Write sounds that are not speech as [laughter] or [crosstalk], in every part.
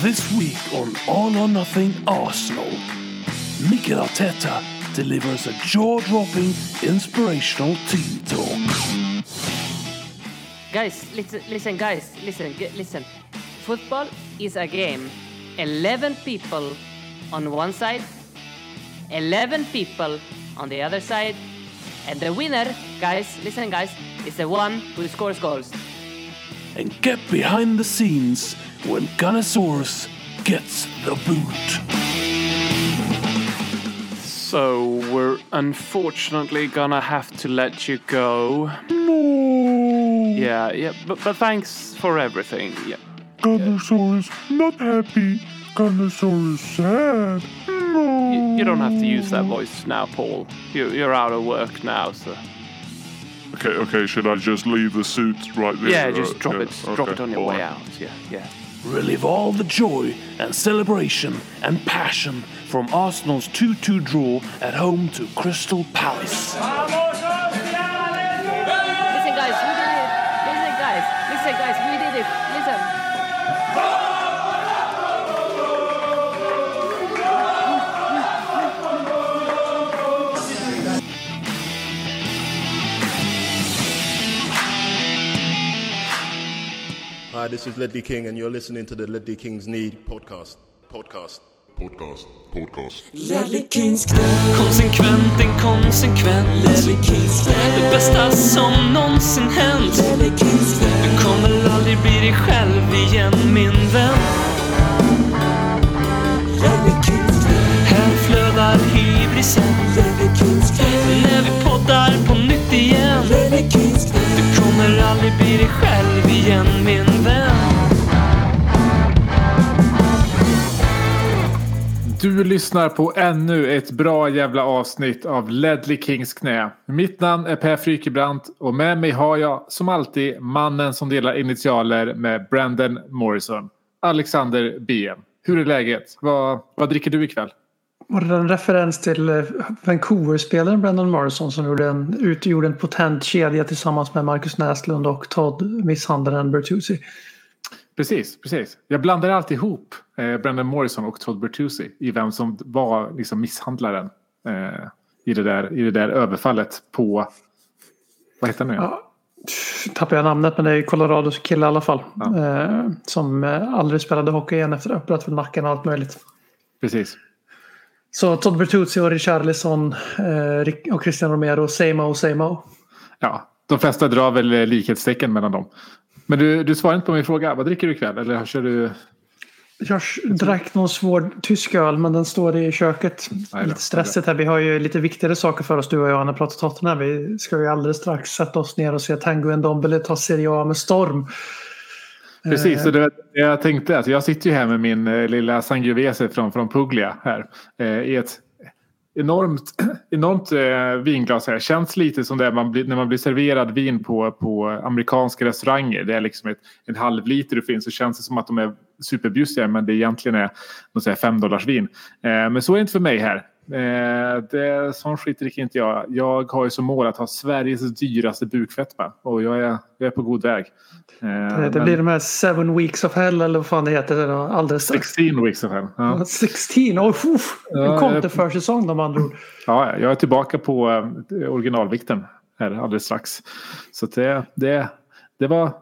This week on All or Nothing Arsenal, Mikel Arteta delivers a jaw-dropping, inspirational team talk. Guys, listen, listen, guys, listen, listen. Football is a game. 11 people on one side, 11 people on the other side, and the winner, guys, listen, guys, is the one who scores goals. And get behind the scenes when Gunnosaurus gets the boot. So we're unfortunately gonna have to let you go. No. Yeah, yeah, but, but thanks for everything. Yeah. Gunnosaurus not happy. Gunnosaurus sad. No. You, you don't have to use that voice now, Paul. You, you're out of work now, so. Okay, okay. Should I just leave the suit right there? Yeah, just Uh, drop yeah, it. Drop okay, it on your all way right. out. Yeah, yeah. Relive all the joy and celebration and passion from Arsenal's 2-2 draw at home to Crystal Palace. Hi, this is Ledley King, and you're listening to the Ledley Kings Need podcast. Podcast. Podcast. Podcast. Konsekvent, inkonsekvent. Det bästa som någonsin hänt. Du kommer aldrig bli dig själv igen min vän. Här flödar hybrisen. När vi poddar på nytt igen. Du kommer aldrig bli dig själv igen min vän Du lyssnar på ännu ett bra jävla avsnitt av Ledley Kings knä. Mitt namn är Per Frykebrant och med mig har jag som alltid mannen som delar initialer med Brandon Morrison. Alexander BM. Hur är läget? Vad, vad dricker du ikväll? Var det en referens till eh, Vancouver-spelaren Brendan Morrison som gjorde en, utgjorde en potent kedja tillsammans med Marcus Näslund och Todd misshandlaren Bertuzzi? Precis, precis. Jag blandar alltid ihop eh, Brandon Morrison och Todd Bertuzzi i vem som var liksom misshandlaren eh, i, det där, i det där överfallet på... Vad heter han nu? igen? Ja, tappar jag namnet men det är Colorados kille i alla fall. Ja. Eh, som eh, aldrig spelade hockey igen efter. Bröt väl nacken och allt möjligt. Precis. Så Todd Bertuzzi och Richarlison eh, och Christian Romero, same o same o. Ja, de flesta drar väl likhetstecken mellan dem. Men du, du svarar inte på min fråga. Vad dricker du ikväll? Eller kör du... Jag drack någon svår tysk öl men den står i köket. Nej lite stressigt här. Vi har ju lite viktigare saker för oss du och jag när vi pratar Tottenham. Vi ska ju alldeles strax sätta oss ner och se Tango Ndombele ta Serie A med storm. Precis, Eh, och det, jag tänkte att jag sitter ju här med min eh, lilla Sangiovese från, från Puglia här. Eh, I ett enormt, [clears throat] enormt eh, vinglas här. Känns lite som det man blir, när man blir serverad vin på, på amerikanska restauranger. Det är liksom ett, en halv liter det finns så känns det som att de är superbjussiga men det egentligen är något så här fem dollars vin. Eh, men så är det inte för mig här. Eh, det, sån skit dricker inte jag. Jag har ju som mål att ha Sveriges dyraste bukfetma och jag är, jag är på god väg. Eh, det, det blir de här seven weeks of hell eller vad fan det heter. Alldeles strax. 16 weeks of hell. Ja. 16! Oh, uff, Ja, en konterförsäsong de andra ord. ja, jag är tillbaka på eh, originalvikten här alldeles strax. Så det, det, det, var,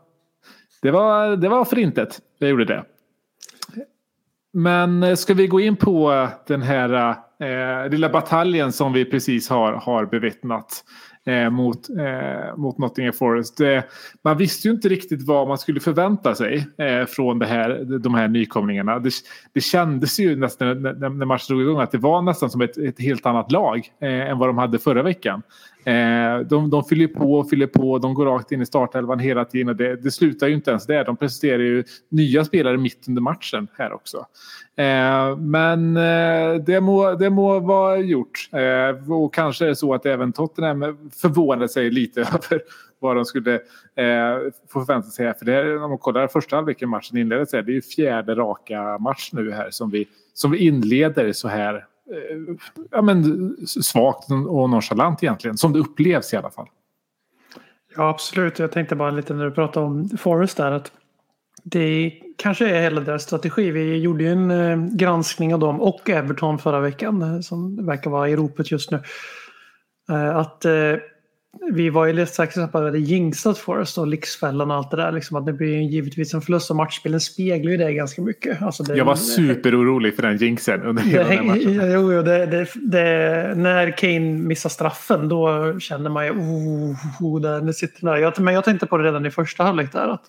det, var, det var för intet. Jag gjorde det. Men eh, ska vi gå in på den här eh, lilla bataljen som vi precis har, har bevittnat eh, mot, eh, mot Nottingham Forest. Eh, man visste ju inte riktigt vad man skulle förvänta sig eh, från det här, de här nykomlingarna. Det, det kändes ju nästan när, när matchen drog igång att det var nästan som ett, ett helt annat lag eh, än vad de hade förra veckan. Eh, de, de fyller på och fyller på. De går rakt in i startelvan hela tiden. Och det, det slutar ju inte ens där. De presenterar ju nya spelare mitt under matchen här också. Eh, men eh, det, må, det må vara gjort. Eh, och kanske är det så att även Tottenham förvånade sig lite [laughs] över vad de skulle eh, få förvänta sig här. För det här, om man kollar första halvleken matchen inleddes här, det är ju fjärde raka match nu här som vi, som vi inleder så här Eh, ja, men, svagt och nonchalant egentligen. Som det upplevs i alla fall. Ja absolut. Jag tänkte bara lite när du pratade om Forest där att det kanske är hela deras strategi. Vi gjorde ju en eh, granskning av dem och Everton förra veckan eh, som verkar vara i ropet just nu. Att vi var ju lite säkra på att vi hade jinxat Forrest och Lyxfällan och allt det där. Liksom, att det blir ju givetvis en förlust och matchspelen speglar ju det ganska mycket. Alltså det, Jag var superorolig för den jinxen under hela den här [laughs] matchen. Jo, jo, det, det, det, när Kane missar straffen då känner man ju oh, oh, där, nu sitter där. Jag, men jag tänkte på det redan i första halvlek där. Att,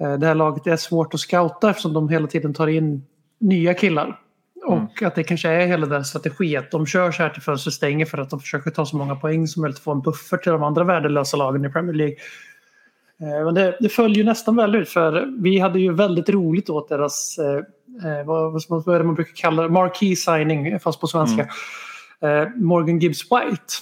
eh, det här laget är svårt att scouta eftersom de hela tiden tar in nya killar. Och att det kanske är hela den strategi att de kör så här till fönstret stänger för att de försöker ta så många poäng som möjligt och få en buffert till de andra värdelösa lagen i Premier League. Eh, Men det, det följer ju nästan väl ut för vi hade ju väldigt roligt åt deras, eh, eh, vad, vad, är det man brukar kalla det, marquee signing fast på svenska. Eh, Morgan Gibbs White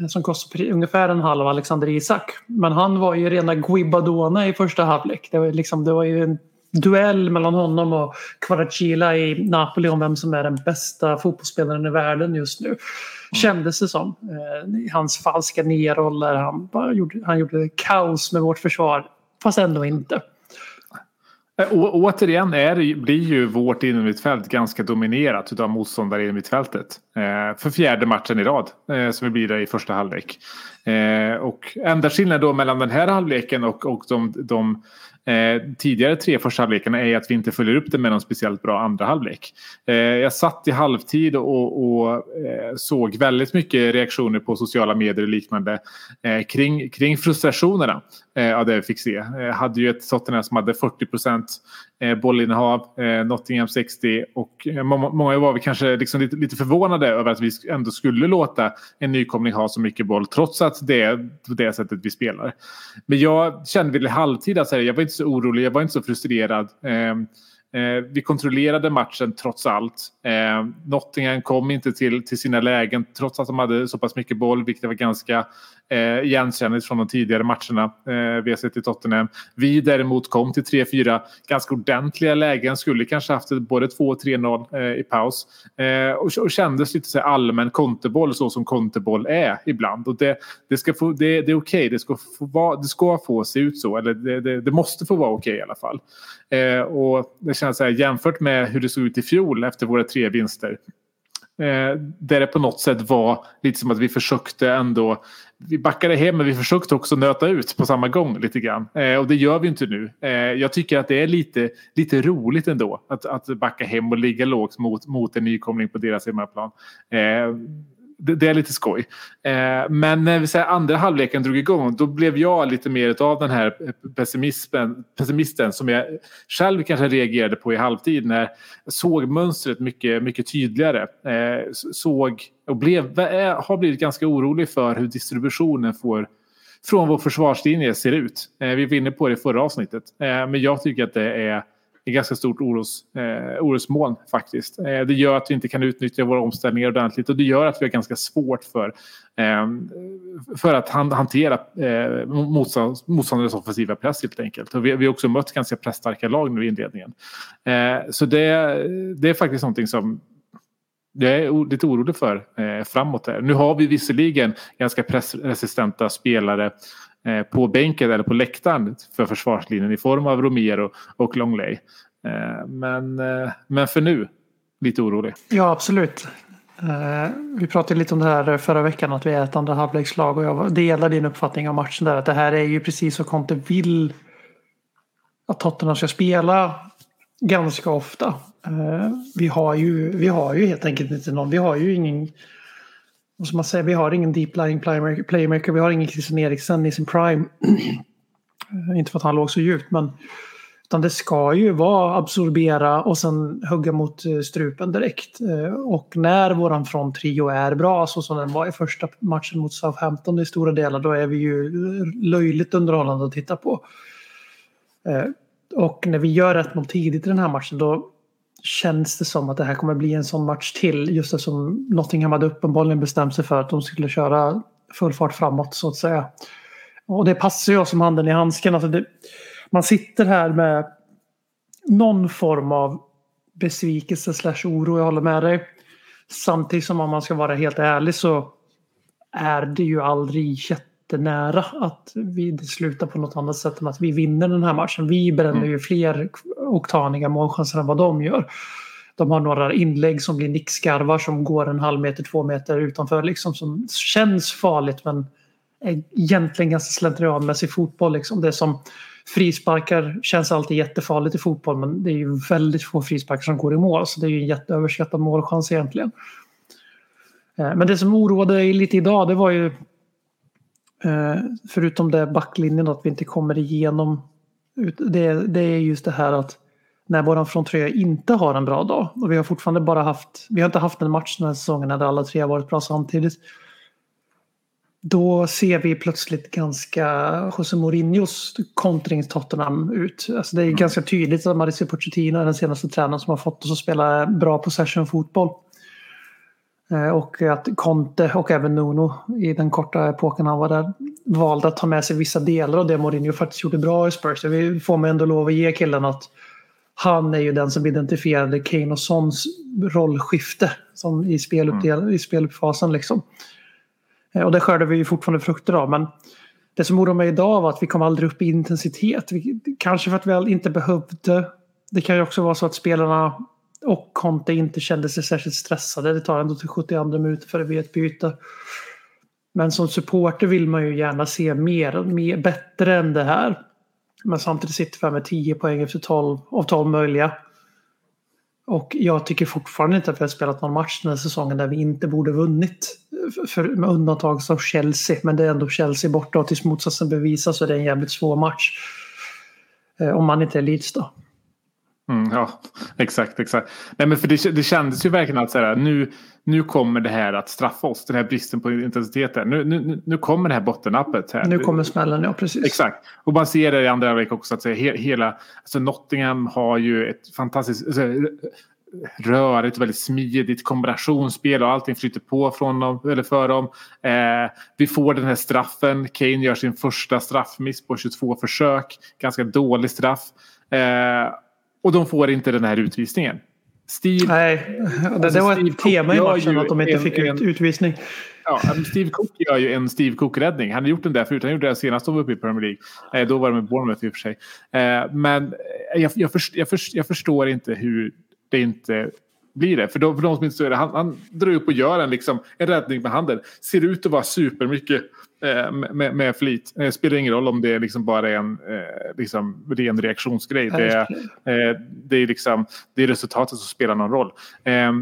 eh, som kostar ungefär en halv Alexander Isak. Men han var ju rena Guibadona i första halvlek. Det var, liksom, det var ju en duell mellan honom och Kvaratskhelia i Napoli om vem som är den bästa fotbollsspelaren i världen just nu. Kändes det som. Eh, hans falska nia-roller. Han, gjorde, han gjorde kaos med vårt försvar. Fast ändå inte. Å, återigen är, blir ju vårt innermittfält ganska dominerat av motståndare i mittfältet. Eh, för fjärde matchen i rad eh, som vi blir där i första halvlek. Eh, och enda skillnaden då mellan den här halvleken och, och de, de eh, tidigare tre första halvlekarna är att vi inte följer upp det med någon speciellt bra andra halvlek. Eh, jag satt i halvtid och, och eh, såg väldigt mycket reaktioner på sociala medier och liknande eh, kring, kring frustrationerna eh, av det vi fick se. Jag hade ju ett Tottenham som hade 40 procent eh, bollinnehav, eh, Nottingham 60 och eh, må- många var vi kanske liksom lite, lite förvånade över att vi ändå skulle låta en nykomling ha så mycket boll trots att det är på det sättet vi spelar. Men jag kände vid halvtid att jag var inte så orolig, jag var inte så frustrerad. Eh, Eh, vi kontrollerade matchen trots allt. Eh, Nottingham kom inte till, till sina lägen trots att de hade så pass mycket boll, vilket var ganska eh, igenkännligt från de tidigare matcherna eh, vi har sett i Tottenham. Vi däremot kom till 3-4 ganska ordentliga lägen, skulle kanske haft både 2 och 3-0 eh, i paus. Eh, och, och kändes lite så här allmän konteboll så som konteboll är ibland. Och det, det, ska få, det, det är okej, det, ska få det ska få se ut så. Eller det, det, det måste få vara okej i alla fall. Eh, och det känns så här, jämfört med hur det såg ut i fjol efter våra tre vinster. Eh, där det på något sätt var lite som att vi försökte ändå. Vi backade hem men vi försökte också nöta ut på samma gång lite grann. Eh, och det gör vi inte nu. Eh, jag tycker att det är lite, lite roligt ändå att, att backa hem och ligga lågt mot, mot en nykomling på deras hemmaplan. Eh, det, det är lite skoj. Eh, men när vi säger andra halvleken drog igång då blev jag lite mer av den här pessimismen, pessimisten som jag själv kanske reagerade på i halvtid när jag såg mönstret mycket, mycket tydligare. Eh, såg och blev, eh, har blivit ganska orolig för hur distributionen får från vår försvarslinje ser ut. Eh, vi var inne på det i förra avsnittet. Eh, men jag tycker att det är ett ganska stort oros, eh, orosmoln faktiskt. Eh, det gör att vi inte kan utnyttja våra omställningar ordentligt och det gör att vi har ganska svårt för, eh, för att han, hantera eh, motstånd, motståndares offensiva press helt enkelt. Och vi, vi har också mött ganska pressstarka lag nu i inledningen. Eh, så det, det är faktiskt någonting som jag är lite orolig för eh, framåt. Här. Nu har vi visserligen ganska pressresistenta spelare eh, på bänken eller på läktaren för försvarslinjen i form av Romero och Longley. Eh, men, eh, men för nu, lite orolig. Ja, absolut. Eh, vi pratade lite om det här förra veckan, att vi är ett andra halvlekslag och jag delar din uppfattning om matchen där. Att det här är ju precis så Conte vill att Tottenham ska spela ganska ofta. Vi, har ju, vi har ju helt enkelt inte någon, vi har ju ingen vad ska man säga, vi har ingen deep lying playmaker, vi har ingen Christian Eriksen i sin prime. [clears throat] Inte för att han låg så djupt men utan det ska ju vara absorbera och sen hugga mot eh, strupen direkt. Eh, och när våran fronttrio är bra så som den var i första matchen mot Southampton i stora delar då är vi ju eh, löjligt underhållande att titta på. Och när vi gör ett mål tidigt i den här matchen då känns det som att det här kommer bli en sån match till just eftersom Nottingham hade uppenbarligen bestämt sig för att de skulle köra full fart framåt så att säga. Och det passar ju oss som handen i handsken. Alltså det, man sitter här med någon form av besvikelse slash oro, jag håller med dig. Samtidigt som om man ska vara helt ärlig så är det ju aldrig jättenära att vi, det slutar på något annat sätt än att vi vinner den här matchen. Vi bränner ju fler oktaniga målchanser än vad de gör. De har några inlägg som blir nickskarvar som går en halv meter, två meter utanför liksom som känns farligt men är egentligen ganska slentrianmässig fotboll. Liksom. Det som frisparkar känns alltid jättefarligt i fotboll men det är ju väldigt få frisparkar som går i mål så det är ju en jätteöverskattad målchans egentligen. Eh, men det som oroade lite idag det var ju eh, förutom det backlinjen att vi inte kommer igenom det, det är just det här att när våran fronttröja inte har en bra dag och vi har fortfarande bara haft vi har inte haft en match den här säsongen där alla tre har varit bra samtidigt. Då ser vi plötsligt ganska José Mourinhos kontrings-Tottenham ut. Alltså det är ganska tydligt att Mauricio Pochettino är den senaste tränaren som har fått oss att spela bra possession-fotboll. Eh, Och att Conte och även Nuno i den korta epoken han var där valde att ta med sig vissa delar av det Mourinho faktiskt gjorde bra i Spurs. Så Vi får mig ändå lov att ge killen att han är ju den som identifierade Kane och Sons rollskifte som i, speluppdel, i spelfasen. Liksom. Eh, och det skördar vi ju fortfarande frukter av. Men det som oroar mig idag var att vi kom aldrig upp i intensitet. Vi, kanske för att vi inte behövde. Det kan ju också vara så att spelarna och Conte inte kände sig särskilt stressade. Det tar ändå till 72 minuter före vi blir ett byte. Men som supporter vill man ju gärna se mer, mer bättre än det här. Men samtidigt sitter vi här med 10 poäng efter 12 av 12 möjliga. Och jag tycker fortfarande inte att vi har spelat någon match den här säsongen där vi inte borde vunnit. För, med undantag av Chelsea. Men det är ändå Chelsea borta och tills motsatsen bevisas så är det en jävligt svår match. Eh, om man inte är Leeds då. Mm, ja, exakt, exakt. Nej, men för det, det kändes ju verkligen att så här, nu, nu kommer det här att straffa oss. Den här bristen på intensitet. här. Nu, nu, nu kommer det här bottennappet. Här. Nu kommer smällen, ja precis. Exakt. Och man ser det i andra halvlek också. Att säga, he, hela, alltså Nottingham har ju ett fantastiskt alltså, rörigt, väldigt smidigt kombinationsspel och allting flyter på från dem, eller för dem. Eh, vi får den här straffen. Kane gör sin första straffmiss på 22 försök. Ganska dålig straff. Eh, och de får inte den här utvisningen. Steve, Nej, det, det var Steve ett tema i matchen att de inte en- fick ut utvisning. Ja, men Steve Cook gör ju en Steve Cook-räddning. Han har gjort den där förut. Han gjorde det senast de var uppe i Premier League. Eh, då var det med Bournemouth i och för sig. Eh, men jag, jag, först, jag, först, jag förstår inte hur det inte blir det. För de, för de som inte står det, han, han drar upp och gör en, liksom, en räddning med handen. Ser ut att vara supermycket eh, med, med flit. Eh, spelar ingen roll om det liksom bara är en eh, liksom, ren reaktionsgrej. Det är, eh, det, är liksom, det är resultatet som spelar någon roll. Eh,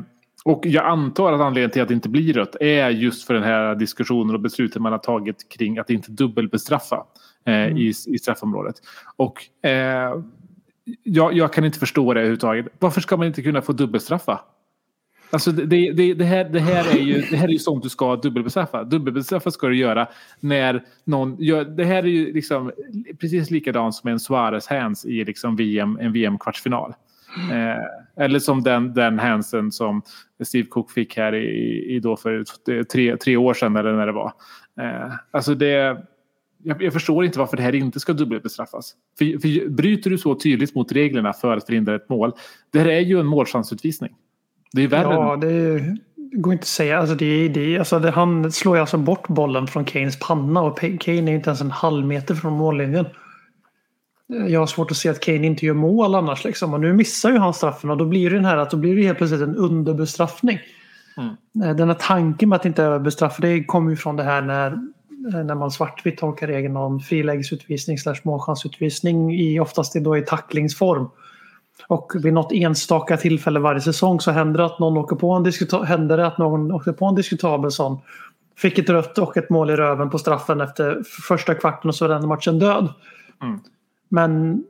och jag antar att anledningen till att det inte blir rött är just för den här diskussionen och beslutet man har tagit kring att inte dubbelbestraffa eh, i, i straffområdet. Och eh, jag, jag kan inte förstå det överhuvudtaget. Varför ska man inte kunna få dubbelstraffa? Alltså det, det, det, här, det, här är ju, det här är ju sånt du ska dubbelbestraffa. Dubbelbestraffa ska du göra när någon gör... Det här är ju liksom precis likadant som en Suarez hands i liksom VM, en VM-kvartsfinal. Eh, eller som den, den handsen som Steve Cook fick här i, i då för tre, tre år sedan eller när det var. Eh, alltså det... Jag, jag förstår inte varför det här inte ska dubbelbestraffas. För, för bryter du så tydligt mot reglerna för att förhindra ett mål. Det här är ju en målchansutvisning. Det är värre Ja, det är- går inte att säga. Alltså det, det, alltså det, han slår ju alltså bort bollen från Kanes panna och Kane är inte ens en halv meter från mållinjen. Jag har svårt att se att Kane inte gör mål annars. Liksom. Och nu missar ju han straffen och då blir det den här att då blir det helt plötsligt en underbestraffning. Eh, Den här tanken med att inte överbestraffa det kommer ju från det här när, när man svartvitt tolkar regeln om frilägesutvisning slash målchansutvisning i oftast då i tacklingsform. Och vid något enstaka tillfälle varje säsong så händer det att någon åker på en, händer det att någon åker på en diskutabel sån. Fick ett rött och ett mål i röven på straffen efter första kvarten och så är den matchen död. Mm. Men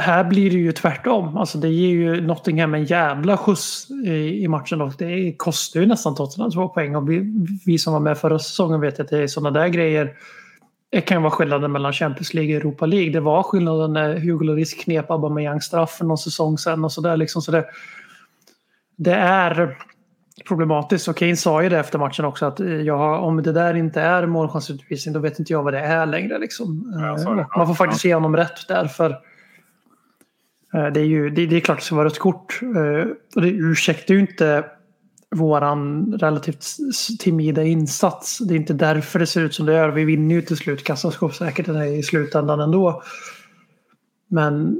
här blir det ju tvärtom. Alltså det ger ju Nottingham en jävla skjuts i, i matchen och det kostar ju nästan Tottenham två poäng. Och vi, vi som var med förra säsongen vet att det är sådana där grejer det kan vara skillnaden mellan Champions League och Europa League. Det var skillnaden när Hugo Lloris knep Aubameyang straff för någon säsong sedan och sådär. Liksom. Så det, det är problematiskt. Och Kane sa ju det efter matchen också att eh, ja, om det där inte är målchansutvisning då vet inte jag vad det är längre. Liksom. Ja, Eh, man får faktiskt ge honom rätt därför. eh, Det är, ju, det, det är klart att det ska vara rött kort. eh, Och det ursäktar ju inte våran relativt timida insats. Det är inte därför det ser ut som det gör. Vi vinner ju till slut kassaskåpssäkert i slutändan ändå. Men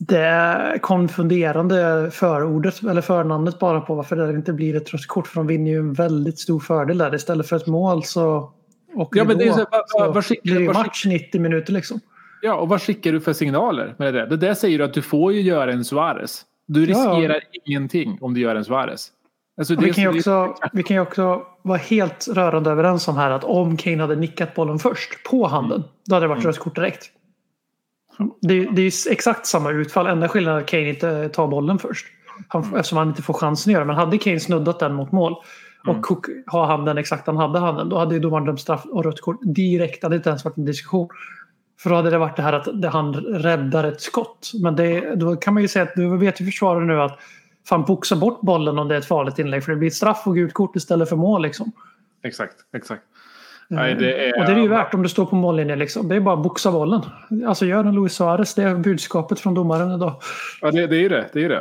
det är konfunderande förordet eller förnamnet bara på varför det inte blir ett rött kort. För de vinner ju en väldigt stor fördel där. Istället för ett mål så åker Ja, men det är så här, blir det ju vad match 90 minuter liksom. Ja, och vad skickar du för signaler med det? Det där säger du att du får ju göra en Suarez. Du Ja, ja. riskerar ingenting om du gör en Suarez. Alltså, vi, kan ju så- också, vi kan ju också vara helt rörande överens om här att om Kane hade nickat bollen först på handen då hade det varit rött kort direkt. Det, är- det är exakt samma utfall. Enda skillnaden är att Kane inte tar bollen först. Han, Eftersom han inte får chansen att göra. Men hade Kane snuddat den mot mål och Cook har handen exakt han hade handen då hade ju domaren dömt straff och rött kort direkt. Det hade inte ens varit en diskussion. För då hade det varit det här att han räddar ett skott. Men det, då kan man ju säga att du vet ju försvarare nu att fan boxa bort bollen om det är ett farligt inlägg. För det blir ett straff och gult kort istället för mål. Liksom. Exakt, exakt. Nej, det är- Och det är ju värt om du står på mållinjen. Liksom. Det är bara att boxa bollen. Alltså gör en Luis Suarez. Det är budskapet från domaren idag. Ja, det, det är ju det. det, är det.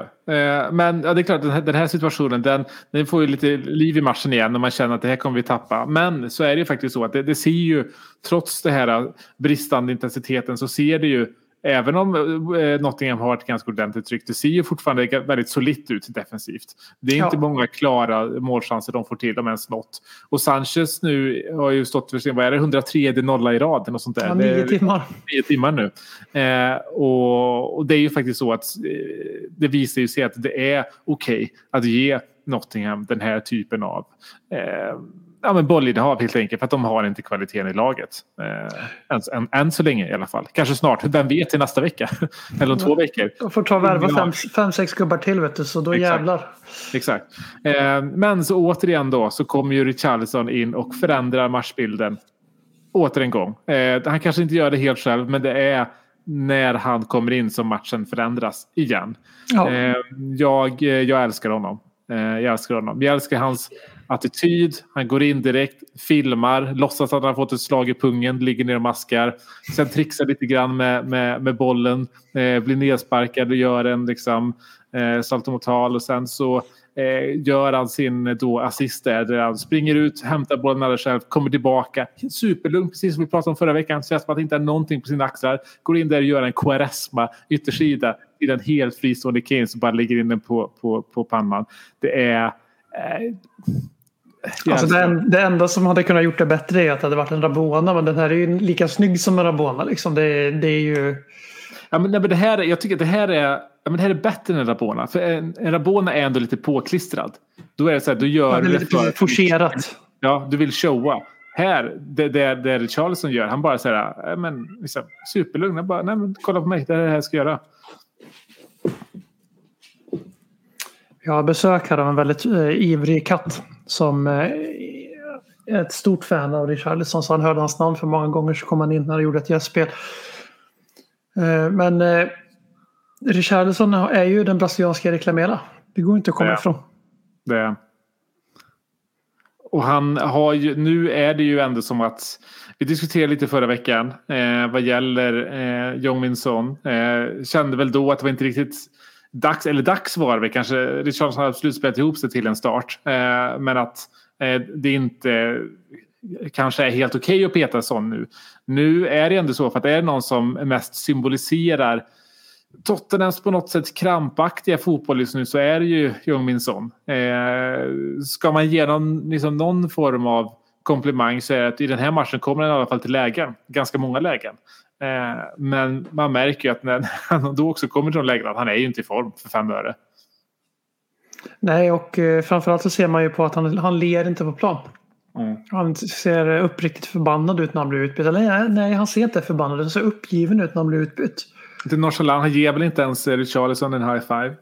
Eh, men ja, det är klart, den här, den här situationen den, den får ju lite liv i matchen igen när man känner att det här kommer vi tappa. Men så är det ju faktiskt så att det, det ser ju, trots det här bristande intensiteten så ser det ju Även om eh, Nottingham har ett ganska ordentligt tryck, det ser ju fortfarande väldigt solitt ut defensivt. Det är Ja. inte många klara målchanser de får till, om ens något. Och Sanchez nu har ju stått för sin, vad är det, 103 nolla i rad. Och sånt där. Ja, nio timmar. nio timmar nu. Eh, och, och det är ju faktiskt så att eh, det visar ju sig att det är okej att ge Nottingham den här typen av eh, ja, men bollinnehav helt enkelt för att de har inte kvaliteten i laget. Eh, än, än, än så länge i alla fall. Kanske snart, vem vet till nästa vecka? [laughs] Eller om två veckor. Jag får ta och värva fem, fem, sex gubbar till vet du. Så då Exakt. jävlar. Exakt. Eh, men så återigen då så kommer ju Richarlison in och förändrar matchbilden. Åter en gång. Eh, han kanske inte gör det helt själv men det är när han kommer in som matchen förändras igen. Ja. Eh, jag, eh, jag älskar honom. Eh, jag älskar honom. Jag älskar hans attityd. Han går in direkt, filmar, låtsas att han har fått ett slag i pungen, ligger ner och maskar. Sen trixar lite grann med, med, med bollen, eh, blir nedsparkad och gör en liksom, eh, saltomortal och sen så eh, gör han sin eh, då assist där, där han springer ut, hämtar bollen alldeles själv, kommer tillbaka. Superlugn, precis som vi pratade om förra veckan. Känns som att det inte är någonting på sina axlar. Går in där och gör en Quaresma yttersida i den helt fristående Kane som bara lägger in den på, på, på pannan. Det är... Eh, Alltså älskar det, det. en, det enda som hade kunnat gjort det bättre är att det hade varit en Rabona. Men den här är ju lika snygg som en Rabona. Liksom. Det, det är ju... Ja, men, nej, men det här, är- jag tycker att det här är, ja, men det här är bättre än en Rabona. För en, en Rabona är ändå lite påklistrad. Då är det så här, du gör Ja, det är lite för- forcerat. Ja, du vill showa. Här, det, det, det Charleston gör, han bara säger äh, men liksom, superlugn. Han bara, nej men kolla på mig, det är det här jag ska göra. Jag har besök här av en väldigt eh, ivrig katt. Som eh, är ett stort fan av Richarlison. Så han hörde hans namn för många gånger så kom han in när han gjorde ett gästspel. Eh, men eh, Richarlison är ju den brasilianska Erik Lamela. Det går inte att komma Ja. ifrån. Det. Och han har ju, nu är det ju ändå som att vi diskuterade lite förra veckan eh, vad gäller eh, Jong Min Son. Eh, kände väl då att det var inte riktigt dags, eller dags var det väl kanske. Richardsson har absolut spelat ihop sig till en start. Eh, men att eh, det inte kanske är helt okej att peta sån nu. Nu är det ändå så för att det är någon som mest symboliserar Tottenhams på något sätt krampaktiga fotboll just nu så är det ju Jung Min Son. Eh, ska man ge någon, liksom någon form av komplimang så är det att i den här matchen kommer han i alla fall till lägen. Ganska många lägen. Eh, men man märker ju att när [laughs] han då också kommer till de lägena att han är ju inte i form för fem öre. Nej, och eh, framförallt så ser man ju på att han, han ler inte på plan. Mm. Han ser uppriktigt förbannad ut när han blir utbytt. Eller nej, nej han ser inte förbannad ut. Han ser uppgiven ut när han blir utbytt. Inte nonchalant, han ger väl inte ens Richarlison en high five.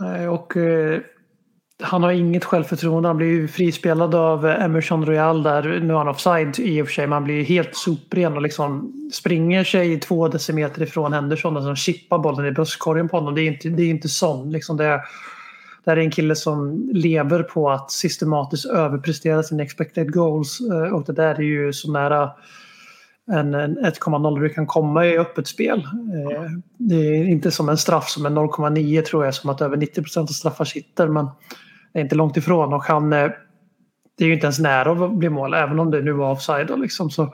Nej, Och eh, han har inget självförtroende. Han blir ju frispelad av Emerson Royal där. Nu är han offside i och för sig. Men han blir ju helt sopren och liksom springer sig två decimeter ifrån Henderson och chippar bollen i bröstkorgen på honom. Det är inte, det är inte sån. Liksom det, är, det här är en kille som lever på att systematiskt överprestera sina expected goals. Eh, och det där är ju så nära en, en 1,0 du kan komma i öppet spel. Eh, det är inte som en straff som är 0,9 tror jag, som att över 90 procent av straffar sitter. Men är inte långt ifrån och han eh, det är ju inte ens nära att bli mål även om det nu var offside. Liksom, så, eh,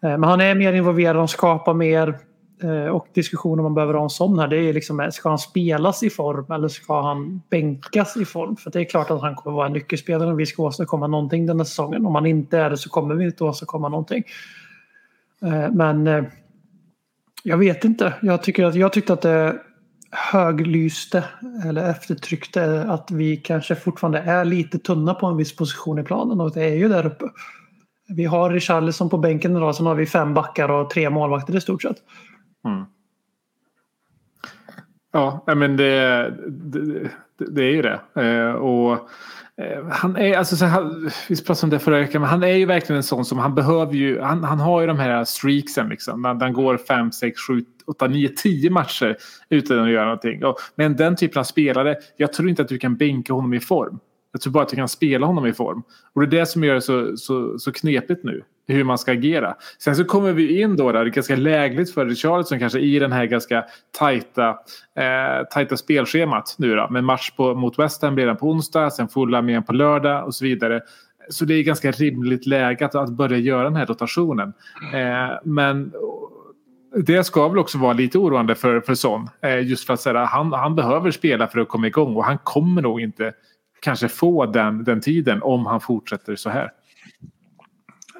men han är mer involverad, och skapar mer eh, och diskussionen man behöver ha en sån här det är liksom ska han spelas i form eller ska han bänkas i form? För det är klart att han kommer vara en nyckelspelare och vi ska åstadkomma någonting den här säsongen. Om han inte är det så kommer vi inte åstadkomma någonting. Men jag vet inte. Jag, tycker att, jag tyckte att det höglyste eller eftertryckte att vi kanske fortfarande är lite tunna på en viss position i planen och det är ju där uppe. Vi har Richarlison på bänken idag, sen har vi fem backar och tre målvakter i stort sett. Mm. Ja, men det, det, det, är ju det. Eh, och Eh, han är, alltså, så vi pratade om det förra veckan, men han är ju verkligen en sån som han behöver ju, han, han har ju de här streaksen liksom. Den, den går 5, 6, 7, 8, 9, 10 matcher utan att göra någonting. Och, men den typen av spelare, jag tror inte att du kan bänka honom i form. Jag tror bara att du kan spela honom i form. Och det är det som gör det så, så, så knepigt nu. Hur man ska agera. Sen så kommer vi in då där det är ganska lägligt för Richarlison kanske i den här ganska tajta, eh, tajta spelschemat nu då. Med match på, mot West Ham redan på onsdag, sen Fulham igen på lördag och så vidare. Så det är ganska rimligt läge att, att börja göra den här rotationen. Eh, men det ska väl också vara lite oroande för, för Son. Eh, just för att säga, han, han behöver spela för att komma igång och han kommer nog inte kanske få den, den tiden om han fortsätter så här.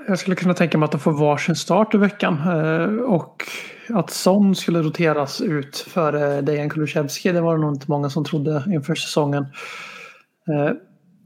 Jag skulle kunna tänka mig att de får varsin start i veckan. Eh, och att Son skulle roteras ut för Dejan Kulusevski det var det nog inte många som trodde inför säsongen. Eh,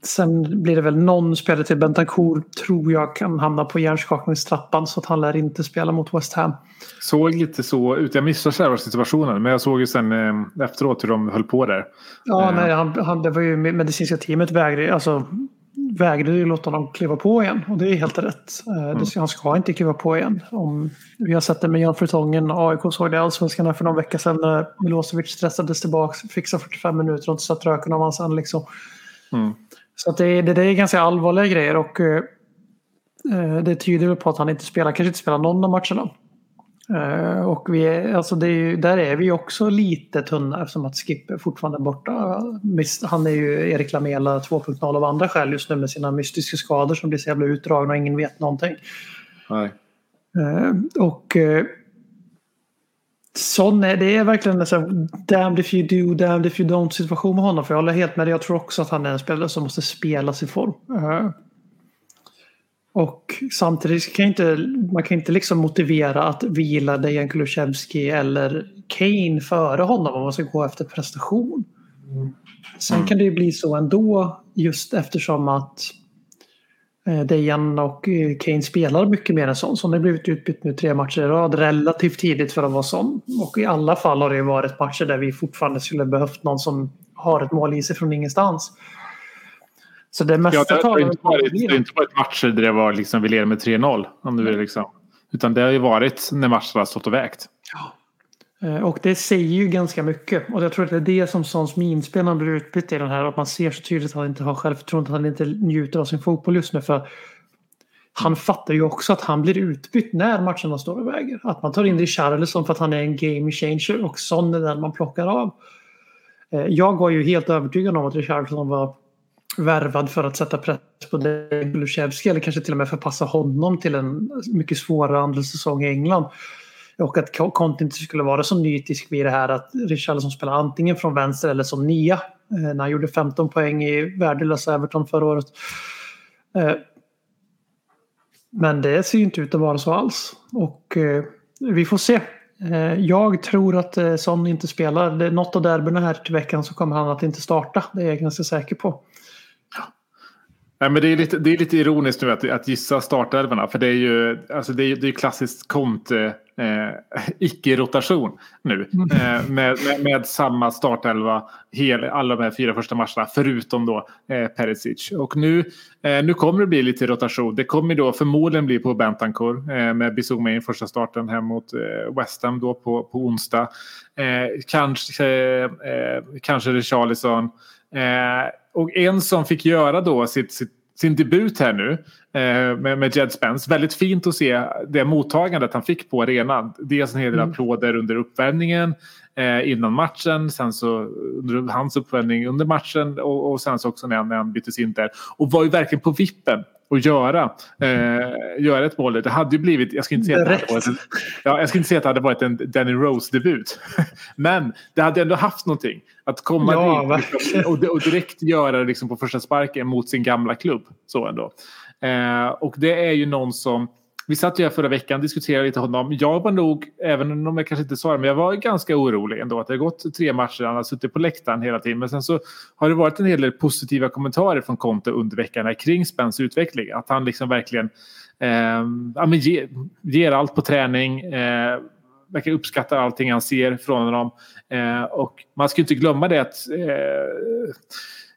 sen blir det väl någon spelare till. Bentancourt tror jag kan hamna på hjärnskakningstrappan så att han lär inte spela mot West Ham. Såg lite så ut. Jag missade själva situationen men jag såg ju sen eh, efteråt hur de höll på där. Ja, nej, han, han, det var ju medicinska teamet vägrade, alltså, vägrade ju låta honom kliva på igen och det är helt rätt. Eh, mm. Han ska inte kliva på igen. Om, vi har sett det med Jan Fertongen. AIK såg det i Allsvenskan för någon vecka sedan när Milosevic stressades tillbaka, fixade 45 minuter och inte satt röken av hans sen liksom. Mm. Så att det, det, det, är ganska allvarliga grejer och eh, det tyder på att han inte spelar, kanske inte spelar någon av matcherna. Eh, och vi är, alltså är där är vi också lite tunna eftersom att Skip är fortfarande borta. Han är ju Erik Lamela 2.0 av andra skäl just nu med sina mystiska skador som blir så jävla utdragna och ingen vet någonting. Nej. Eh, och eh, sån är, det är verkligen en sån damned if you do, damned if you don't situation med honom. För jag håller helt med dig. Jag tror också att han är en spelare som måste spela sin form. Och samtidigt kan inte, man kan inte liksom motivera att vi gillar Dejan Kulusevski eller Kane före honom om man ska gå efter prestation. Sen kan det ju bli så ändå just eftersom att eh, Dejan och eh, Kane spelar mycket mer än sån. Som har blivit utbytt nu tre matcher i rad relativt tidigt för att vara sån. Och i alla fall har det varit matcher där vi fortfarande skulle behövt någon som har ett mål i sig från ingenstans. Så det mesta ja, det, har inte varit, det har inte varit matcher där det var liksom, vi leder med 3-0. Om du vill, liksom. Utan det har ju varit när matcherna har stått och vägt. Ja. Eh, och det säger ju ganska mycket. Och jag tror att det är det som Sons minspelaren blir utbytt i den här. Att man ser så tydligt att han inte har självförtroende. Att han inte njuter av sin fotboll just nu. För han fattar ju också att han blir utbytt när matcherna står och väger. Att man tar in Richarlison för att han är en game changer. Och Son är den man plockar av. Eh, jag var ju helt övertygad om att Richarlison var värvad för att sätta press på Kulusevski eller kanske till och med förpassa honom till en mycket svårare andra säsong i England. Och att Conte inte skulle vara så nytisk vid det här att Richarlison spelar antingen från vänster eller som nia. Eh, när han gjorde 15 poäng i värdelösa Everton förra året. Eh, men det ser ju inte ut att vara så alls. Och eh, vi får se. Jag tror att Son inte spelar. Något av derbyna här till veckan så kommer han att inte starta. Det är jag ganska säker på. Nej, men det, är lite, det är lite ironiskt nu att, att gissa startelvorna. För det är ju alltså det är, det är klassiskt Conte eh, [laughs] icke-rotation nu. Mm. Eh, med, med, med, samma startelva hel, alla de här fyra första matcherna. Förutom då eh, Perisic. Och nu, eh, nu kommer det bli lite rotation. Det kommer då förmodligen bli på Bentancourt. Eh, med Bissouma i första starten hem mot eh, West Ham då på, på onsdag. Eh, kanske, eh, kanske Richarlison. Eh, och en som fick göra då sitt, sitt sin debut här nu eh, med, med Jed Spence. Väldigt fint att se det mottagandet han fick på arenan. Dels en hel del Mm. applåder under uppvärmningen eh, innan matchen. Sen så under hans uppvärmning under matchen och, och sen så också när han, när han byttes in där. Och var ju verkligen på vippen att göra, eh, göra ett mål. Det hade ju blivit, jag ska inte säga att det hade varit ja, jag ska inte säga att det hade varit en Danny Rose-debut. [laughs] Men det hade ändå haft någonting. Att komma Ja, dit liksom, och, och direkt göra det liksom på första sparken mot sin gamla klubb. Så ändå. Eh, och det är ju någon som vi satt ju här förra veckan och diskuterade lite honom. Jag var nog, även om jag kanske inte sa det, men jag var ganska orolig ändå. Att det har gått tre matcher, han har suttit på läktaren hela tiden. Men sen så har det varit en hel del positiva kommentarer från Conte under veckan här kring Spens utveckling. Att han liksom verkligen eh, ja, men ge, ger allt på träning. Eh, verkar uppskatta allting han ser från honom. Eh, och man ska inte glömma det att eh,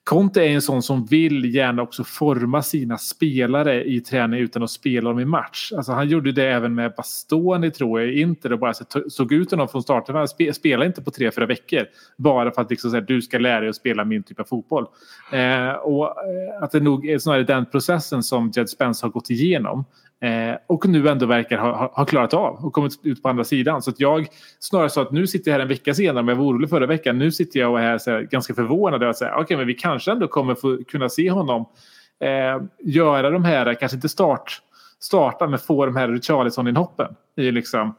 Conte är en sån som vill gärna också forma sina spelare i träning utan att spela dem i match. Alltså han gjorde det även med Bastoni tror jag i Inter och bara såg ut honom från starten. Han spelade inte på tre, fyra veckor. Bara för att liksom säga, du ska lära dig att spela min typ av fotboll. Eh, och eh, att det nog är snarare den processen som Jed Spence har gått igenom. Eh, och nu ändå verkar ha, ha, ha klarat av och kommit ut på andra sidan. Så att jag snarare så att nu sitter jag här en vecka senare, men jag var orolig förra veckan. Nu sitter jag och är så här, ganska förvånad över att säga, okay, men vi kanske ändå kommer få kunna se honom eh, göra de här, kanske inte start, starta, men få de här Richarlison-inhoppen i liksom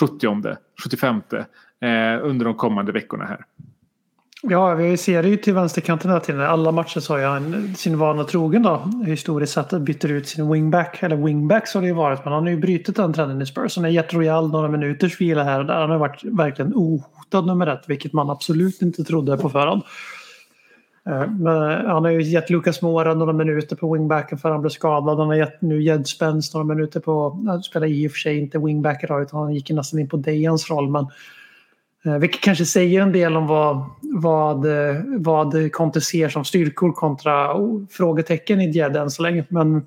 70 75 eh, under de kommande veckorna här. Ja, vi ser det ju till vänsterkanten hela tiden. Alla matcher så har han sin vana trogen då. Historiskt sett byter ut sin wingback. Eller wingbacks har det ju varit. Men han har ju brutit den trenden i Spurs. Han har gett Royal några minuters vila här och där. Han har varit verkligen ohotad nummer ett. Vilket man absolut inte trodde på förhand. Eh, men han har ju gett Lucas Mora några minuter på wingbacken för han blev skadad. Han har gett nu Jed Spence några minuter på... Han spelar i och för sig inte wingback idag utan han gick nästan in på Dejans roll. Men Eh, vilket kanske säger en del om vad, vad, eh, vad Conte ser som styrkor kontra oh, frågetecken i Jed än så länge. Men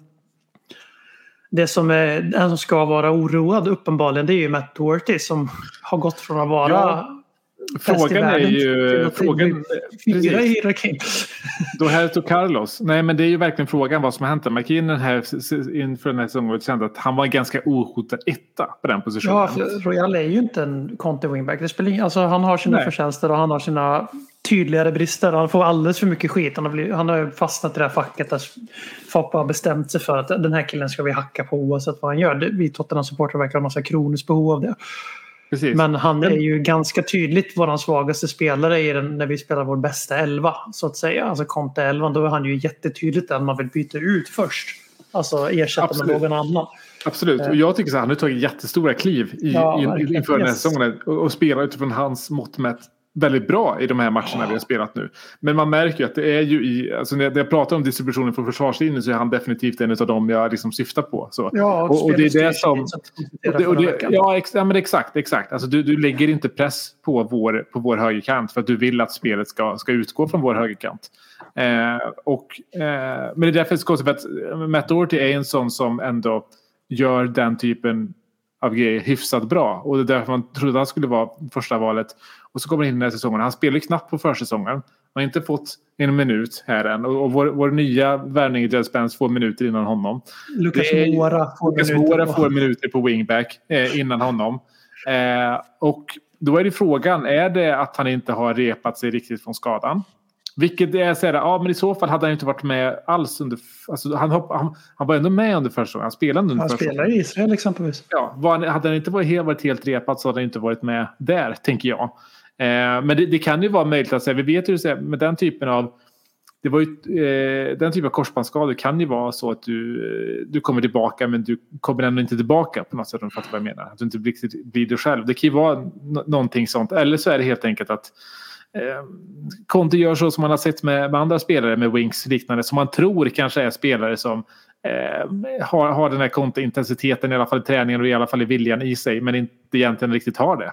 det som, är, den som ska vara oroad uppenbarligen det är ju Matt Doherty som har gått från att vara Ja, Frågan är ju... Frågan, fyra i ranking. [laughs] Då Herto Carlos. Nej men det är ju verkligen frågan vad som har hänt. McKinnon här inför den här säsongen kände att han var en ganska ohotad etta på den positionen. Ja, för Royal är ju inte en Conte wingback. Det spelar ingen, alltså, han har sina Nej. förtjänster och han har sina tydligare brister. Han får alldeles för mycket skit. Han har, blivit, han har fastnat i det här facket där folk bara bestämt sig för att den här killen ska vi hacka på oavsett vad han gör. Vi Tottenham-supportrar verkar ha massa kroniskt behov av det. Precis. Men han är ju ganska tydligt vår svagaste spelare i den, när vi spelar vår bästa elva. Så att säga. Alltså Conte 11, då är han ju jättetydligt den man vill byta ut först. Alltså ersätta Absolut. med någon annan. Absolut. Och jag tycker så här, han har tagit jättestora kliv i, Ja, in, inför den här säsongen och, och spelar utifrån hans mått mätt väldigt bra i de här matcherna vi har spelat nu. Men man märker ju att det är ju i, alltså när jag pratar om distributionen från försvarslinjen så är han definitivt en av dem jag liksom syftar på. Så. Ja, och, och det är det som... Och det, och det, ja, ex, ja, men exakt. exakt. Alltså, du, du lägger inte press på vår, på vår högerkant för att du vill att spelet ska, ska utgå från vår högerkant. Eh, och, eh, men det är därför det är konstigt för att eh, Matt Doherty är en sån som ändå gör den typen av grejer hyfsat bra. Och det är därför man trodde att han skulle vara första valet. Och så kommer han in den här säsongen. Han spelar ju knappt på försäsongen. Han har inte fått en minut här än. Och, och vår, vår nya värvning i Jed Spence får minuter innan honom. Lucas är- Moura får Lucas minuter på- får minuter på wingback eh, innan honom. Eh, och då är det frågan, är det att han inte har repat sig riktigt från skadan? Vilket är så här, ja men i så fall hade han inte varit med alls under, alltså han, hopp, han, han var ändå med under första säsongen, han spelade under Han spelar i Israel exempelvis. Ja, var hade han inte varit helt, varit helt repad så hade han inte varit med där, tänker jag. Eh, men det, det kan ju vara möjligt att säga, vi vet ju med den typen av det var ju, eh, den typen av korsbandsskador kan ju vara så att du, eh, du kommer tillbaka men du kommer ändå inte tillbaka på något sätt om du fattar vad jag menar. Att du inte blir, blir du själv. Det kan ju vara någonting sånt. Eller så är det helt enkelt att eh, Conte gör så som man har sett med, med andra spelare med wings liknande som man tror kanske är spelare som eh, har, har den här Conte-intensiteten i alla fall i träningen och i alla fall i viljan i sig men inte egentligen riktigt har det.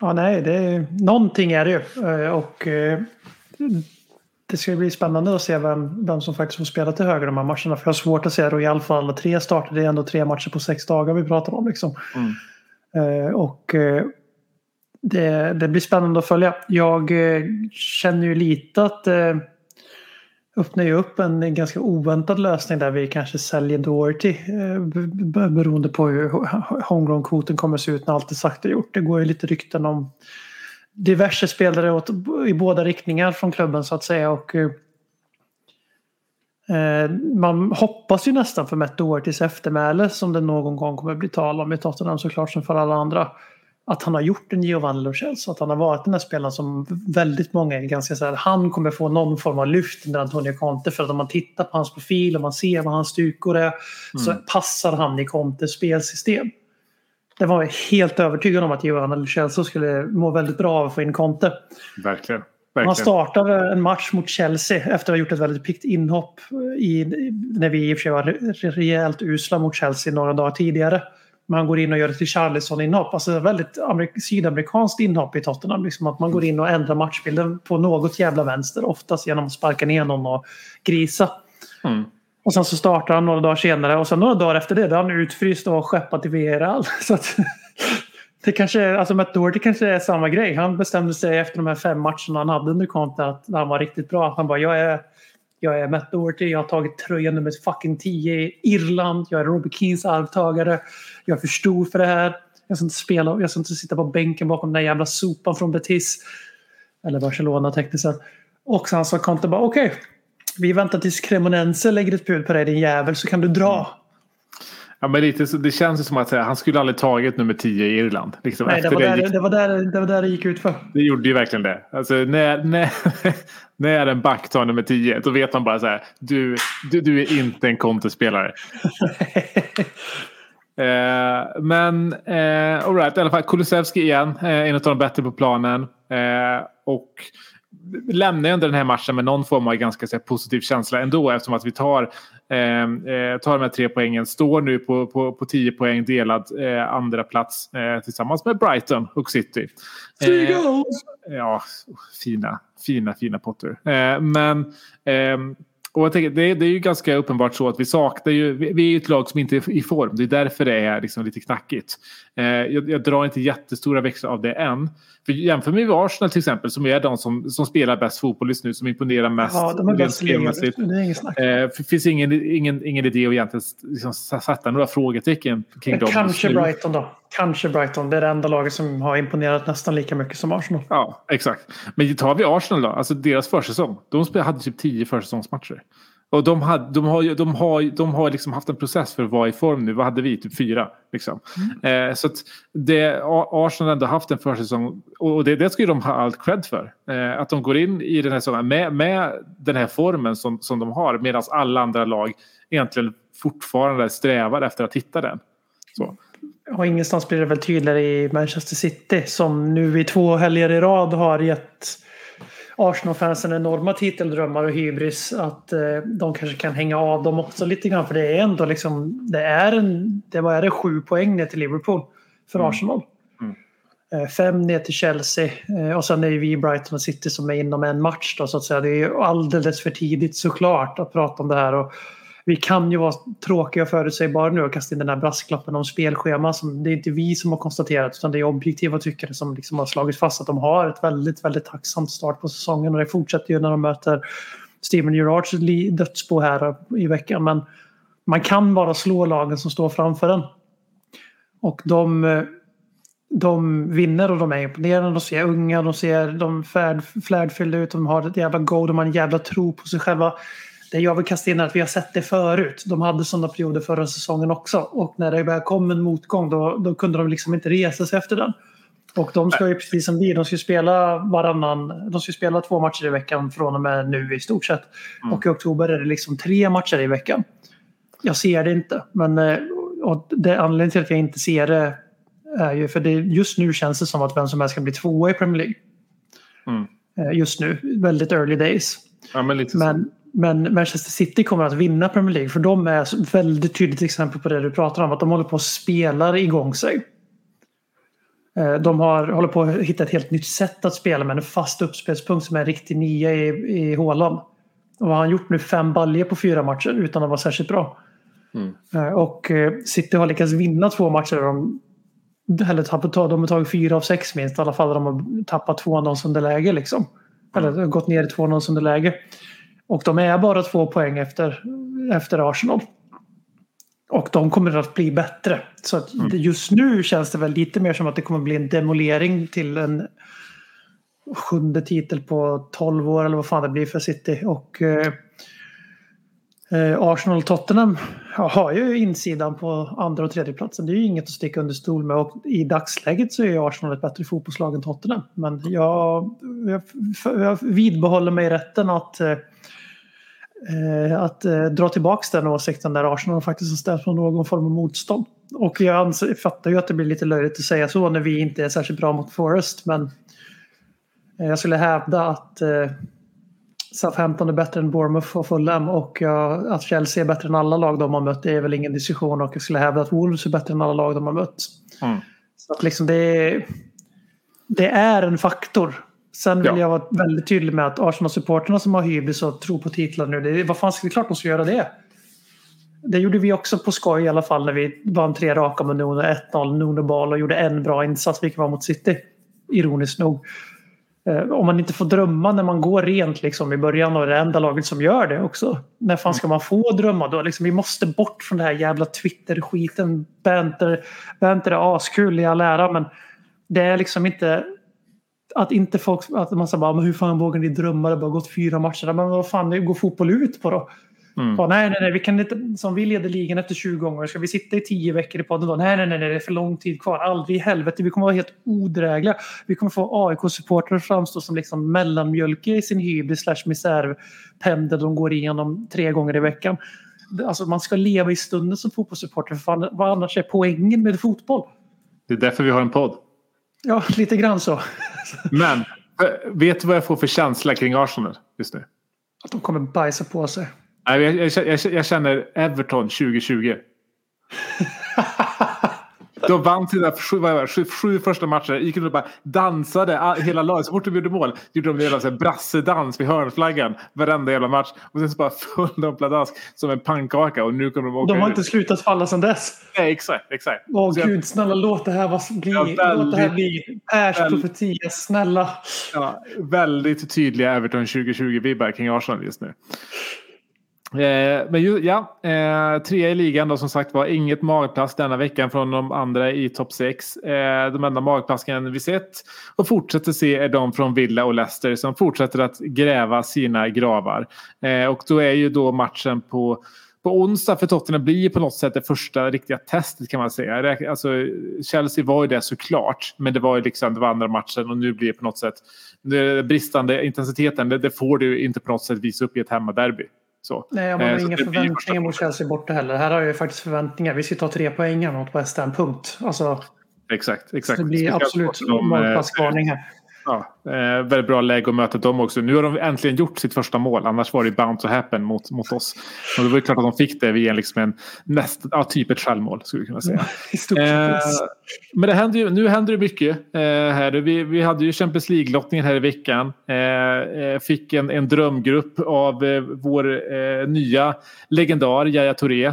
Ja, nej, det är, någonting är det ju. Eh, Och eh, det ska bli spännande att se vem, vem som faktiskt får spela till höger de här matcherna. För jag har svårt att se då i alla fall tre starter. Det är ändå tre matcher på sex dagar vi pratar om. Liksom. Eh, Och det, det blir spännande att följa. Jag känner ju lite att öppnar ju upp en ganska oväntad lösning där vi kanske säljer Doherty. Eh, beroende på hur homegrown-kvoten kommer se ut när allt är sagt och gjort. Det går ju lite rykten om diverse spelare åt, i båda riktningar från klubben så att säga. Och, eh, eh, man hoppas ju nästan för Matt Dohertys eftermäle som det någon gång kommer bli tal om i Tottenham såklart som för alla andra. Att han har gjort en Giovanni Lo Celso, att han har varit den här spelaren som väldigt många är ganska så här, han kommer få någon form av lyft under Antonio Conte för att om man tittar på hans profil och man ser vad hans styrkor är så passar han i Contes spelsystem. Det var jag helt övertygad om att Giovanni Lo Celso skulle må väldigt bra av att få in Conte. Verkligen. Han Verkligen. startade en match mot Chelsea efter att ha gjort ett väldigt piggt inhopp i, när vi i och för sig var re- rejält usla mot Chelsea några dagar tidigare. Men han går in och gör ett Richarlison-inhopp. Alltså väldigt amerik- sydamerikanskt inhopp i Tottenham. Liksom att man går in och ändrar matchbilden på något jävla vänster. Oftast genom att sparka ner någon och grisa. Mm. Och sen så startar han några dagar senare och sen några dagar efter det då är han utfryst och skeppat till VRL. [laughs] Så att, [laughs] det kanske är, alltså Matt Doherty kanske är samma grej. Han bestämde sig efter de här fem matcherna han hade under Conte att han var riktigt bra. Han bara, jag är, jag är Matt Doherty, jag har tagit tröja nummer fucking 10 i Irland, jag är Robbie Keens arvtagare, jag är för stor för det här. Jag ska inte spela, jag ska inte sitta på bänken bakom den där jävla sopan från Betis. Eller Barcelona tekniskt sett. Och sen sa Conte bara, okej, vi väntar tills Cremonense lägger ett bud på dig din jävel så kan du dra. Ja, men lite, så- det känns ju som att eh, han skulle aldrig tagit nummer 10 i Irland. Liksom, Nej, det var, det, där, gick, det, var där, det var där det gick ut för. det gjorde ju verkligen det. Alltså, när, när, [laughs] när en back tar nummer 10 då vet man bara så här. Du, du, du är inte en kontespelare. [laughs] Eh, men eh, all right, i alla fall Kulusevski igen. Eh, en av de bättre på planen. Eh, och lämnar ju ändå den här matchen med någon form av ganska här, positiv känsla ändå eftersom att vi tar, eh, eh, tar de här tre poängen. Står nu på, på, på 10 poäng delad eh, andra plats eh, tillsammans med Brighton och City. Eh, ja, fina, fina, fina Potter. Eh, men ehm, och jag tänker, det, är, det är ju ganska uppenbart så att vi saknar ju, vi, vi är ju ett lag som inte är i form. Det är därför det är liksom lite knackigt. Eh, jag, jag drar inte jättestora växlar av det än. För jämför med Arsenal till exempel som är de som, som spelar bäst fotboll just nu, som imponerar mest. Ja, de är bäst spelmässigt. Det är inget snack. Eh, finns ingen, ingen, ingen idé att egentligen liksom, sätta några frågetecken kring dem. Kanske. Brighton då. Kanske Brighton. Det är det enda laget som har imponerat nästan lika mycket som Arsenal. Ja, exakt. Men tar vi Arsenal då, alltså deras försäsong. De hade typ tio försäsongsmatcher. Och de, hade, de har, ju- de har, de har liksom haft en process för att vara i form nu. Vad hade vi? Typ fyra. Liksom. Eh, så att det, Arsenal har ändå haft en försäsong. Och det, det ska ju de ha allt cred för. Eh, att de går in i den här säsongen med, med den här formen som, som de har. Medan alla andra lag egentligen fortfarande strävar efter att hitta den. Så. Och ingenstans blir det väl tydligare i Manchester City som nu i två helger i rad har gett Arsenal-fansen enorma titeldrömmar och hybris. Att eh, de kanske kan hänga av dem också lite grann. För det är ändå liksom, det är en, det var det sju poäng ner till Liverpool för Arsenal. Eh, Fem ner till Chelsea eh, och sen är det vi Brighton och City som är inom en match. Då, så att säga. Det är ju alldeles för tidigt såklart att prata om det här. Och vi kan ju vara tråkiga och förutsägbara nu och kasta in den här brasklappen om spelschema. Som, det är inte vi som har konstaterat utan det är objektiva tyckare som liksom har slagit fast att de har ett väldigt, väldigt tacksamt start på säsongen. Och det fortsätter ju när de möter Steven Gerrards dödsbo här i veckan. Men man kan bara slå lagen som står framför en. Och de, de vinner och de är imponerande. De ser unga, de ser de färd, flärdfyllda ut. De har ett jävla go, de har en jävla tro på sig själva. Det jag vill kasta in är att vi har sett det förut. De hade sådana perioder förra säsongen också. Och när det väl kom en motgång då, då kunde de liksom inte resa sig efter den. Och de ska ju precis som vi, de ska ju spela varannan, de ska spela två matcher i veckan från och med nu i stort sett. Och i oktober är det liksom tre matcher i veckan. Jag ser det inte. Men eh, och det, anledningen till att jag inte ser det är ju för det, just nu känns det som att vem som helst kan bli tvåa i Premier League. Mm. Eh, Just nu, väldigt early days. Ja, men. Men, men Manchester City kommer att vinna Premier League för de är ett väldigt tydligt exempel på det du pratar om. Att de håller på att spela igång sig. Eh, De har, håller på att hitta ett helt nytt sätt att spela med en fast uppspelspunkt som är en riktig nia i, i Haaland. Och vad har han gjort nu? Fem baljer på fyra matcher utan att vara särskilt bra. Eh, Och eh, City har lyckats vinna två matcher. De, eller tappat, de har tagit fyra av sex minst. I alla fall de har tappat 2-0 underläge. Liksom. Eller gått ner i 2-0 underläge. Och de är bara två poäng efter, efter Arsenal. Och de kommer att bli bättre. Så att just nu känns det väl lite mer som att det kommer bli en demolering till en sjunde titel på 12 år eller vad fan det blir för City. Och eh, eh, Arsenal och Tottenham har ju insidan på andra och tredje platsen. Det är ju inget att sticka under stol med. Och i dagsläget så är ju Arsenal ett bättre fotbollslag än Tottenham. Men jag, jag, jag vidbehåller mig rätten att eh, att eh, dra tillbaka den åsikten där Arsenal faktiskt har ställt på någon form av motstånd. Och jag anser, fattar ju att det blir lite löjligt att säga så när vi inte är särskilt bra mot Forest. Men eh, jag skulle hävda att eh, Southampton är bättre än Bournemouth och Fulham och att Chelsea är bättre än alla lag de har mött det är väl ingen diskussion och jag skulle hävda att Wolves är bättre än alla lag de har mött. Mm. Så att liksom det, är, det är en faktor. Sen vill Ja. jag vara väldigt tydlig med att Arsenal-supporterna som har hybris och tror på titlar nu, det är, vad fan, det är klart de ska göra det. Det gjorde vi också på skoj i alla fall när vi vann tre raka med Nuno 1-0, Nuno Ball och gjorde en bra insats, vilket var mot City. Ironiskt nog. Eh, om man inte får drömma när man går rent liksom, i början och det enda laget som gör det också. När fan ska man få drömma då? Liksom, vi måste bort från det här jävla Twitter-skiten. Banter, banter är askul i all ära men det är liksom inte att inte folk, att man säger bara, men hur fan vågar ni drömma? Det har bara gått fyra matcher. Men vad fan går fotboll ut på då? Mm. Bara, nej, nej, nej, vi kan inte, som vi leder ligan efter 20 gånger, ska vi sitta i 10 veckor i podden då? Nej, nej, nej, nej, det är för lång tid kvar. Aldrig i helvete, vi kommer vara helt odrägliga. Vi kommer få AIK-supportrar att framstå som liksom mellanmjölk i sin hybris slash misärpendel de går igenom tre gånger i veckan. Alltså man ska leva i stunden som fotbollssupporter, för fan, vad annars är poängen med fotboll? Det är därför vi har en podd. Ja, lite grann så. Men eh, vet du vad jag får för känsla kring Arsenal just nu? Att de kommer bajsa på sig. Nej, Jag, jag, jag, jag känner Everton 2020. [laughs] [laughs] De vann sina sju, vad sju, sju första matcher, gick runt och bara dansade all- hela laget. Så fort de gjorde mål gjorde de en jävla brassedans vid hörnflaggan varenda jävla match. Och sen så bara föll de pladask som en pannkaka och nu kommer de åka De har ur. inte slutat falla sedan dess. Nej, exakt, exakt. Åh Så jag- gud, snälla låt det här vara- bli. Ja, låt det här väldigt- bli Pers väldigt- profetia, snälla. Ja, väldigt tydliga Everton 2020-vibbar kring Arsenal just nu. Eh, men ju, ja, eh, trea i ligan då som sagt var inget magplask denna veckan från de andra i topp 6. Eh, de enda magplasken vi sett och fortsätter se är de från Villa och Leicester som fortsätter att gräva sina gravar. Eh, och då är ju då matchen på på onsdag för Tottenham blir på något sätt det första riktiga testet kan man säga. Alltså, Chelsea var ju det såklart, men det var ju liksom det var andra matchen och nu blir det på något sätt det bristande intensiteten. Det, det får du inte på något sätt visa upp i ett hemmaderby. Så. Nej, man Eh, har så inga förväntningar mot Chelsea borta heller. Här har jag ju faktiskt förväntningar. Vi ska ta tre poäng mot West Ham, punkt. Alltså, Exakt, exakt. det blir absolut dem, eh, målplatsvarning här. Ja, eh, väldigt bra läge att möta dem också. Nu har de äntligen gjort sitt första mål. Annars var det bound to happen mot, mot oss. Och det var ju klart att de fick det via liksom en näst, ja, typ ett självmål skulle vi kunna säga. [laughs] Eh, men det händer ju, nu händer det mycket. Eh, här. Vi, vi hade ju Champions League-lottningen här i veckan. Eh, eh, fick en, en drömgrupp av eh, vår nya legendar Yahya Touré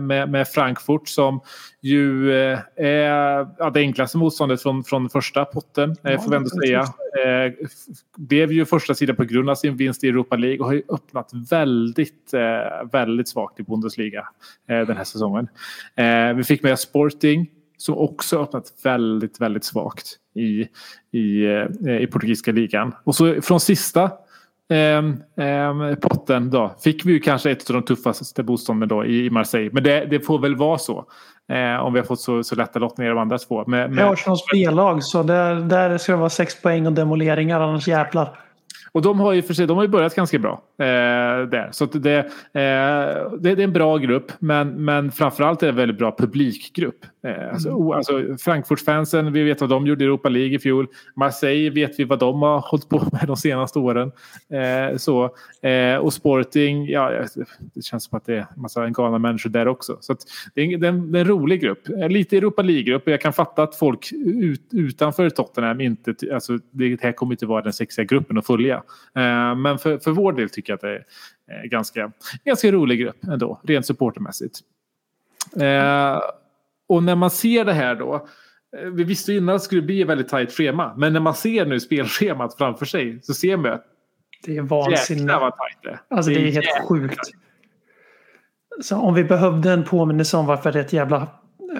med, med Frankfurt som ju är ja, det enklaste motståndet från, från första potten, eh, får vi ändå säga. Eh, blev ju första sidan på grund av sin vinst i Europa League och har ju öppnat väldigt, eh, väldigt svagt i Bundesliga eh, den här säsongen. Eh, vi fick med Sporting som också öppnat väldigt, väldigt svagt i, i, eh, i portugisiska ligan. Och så från sista ehm, ehm, potten då fick vi ju kanske ett av de tuffaste motstånden då i, i Marseille. Men det, det får väl vara så. Eh, om vi har fått så, så lätta lottningar de andra två. Med, Det är med, Arsenals B-lag, så där, där ska det vara sex poäng och demoleringar, annars jävlar. Och de har ju för sig, de har ju börjat ganska bra eh, där. Så det, eh, det, det är en bra grupp, men, men framförallt är det en väldigt bra publikgrupp. Eh, alltså, o- alltså, Frankfurt-fansen, vi vet vad de gjorde i Europa League i fjol. Marseille vet vi vad de har hållit på med de senaste åren. Eh, så, eh, och Sporting, ja, det känns som att det är en massa galna människor där också. Så det, är en, det, är en, det är en rolig grupp. Eh, Lite Europa League-grupp. och Jag kan fatta att folk ut, utanför Tottenham inte... Alltså, det här kommer inte vara den sexiga gruppen att följa. Eh, men för, för vår del tycker jag att det är eh, ganska, ganska rolig grupp ändå, rent supportermässigt. Eh, och när man ser det här då, vi visste innan att det skulle bli ett väldigt tajt schema, men när man ser nu spelschemat framför sig så ser man att Det är vad tajt det är. Alltså det är helt jäkla sjukt. Så om vi behövde en påminnelse om varför det är ett jävla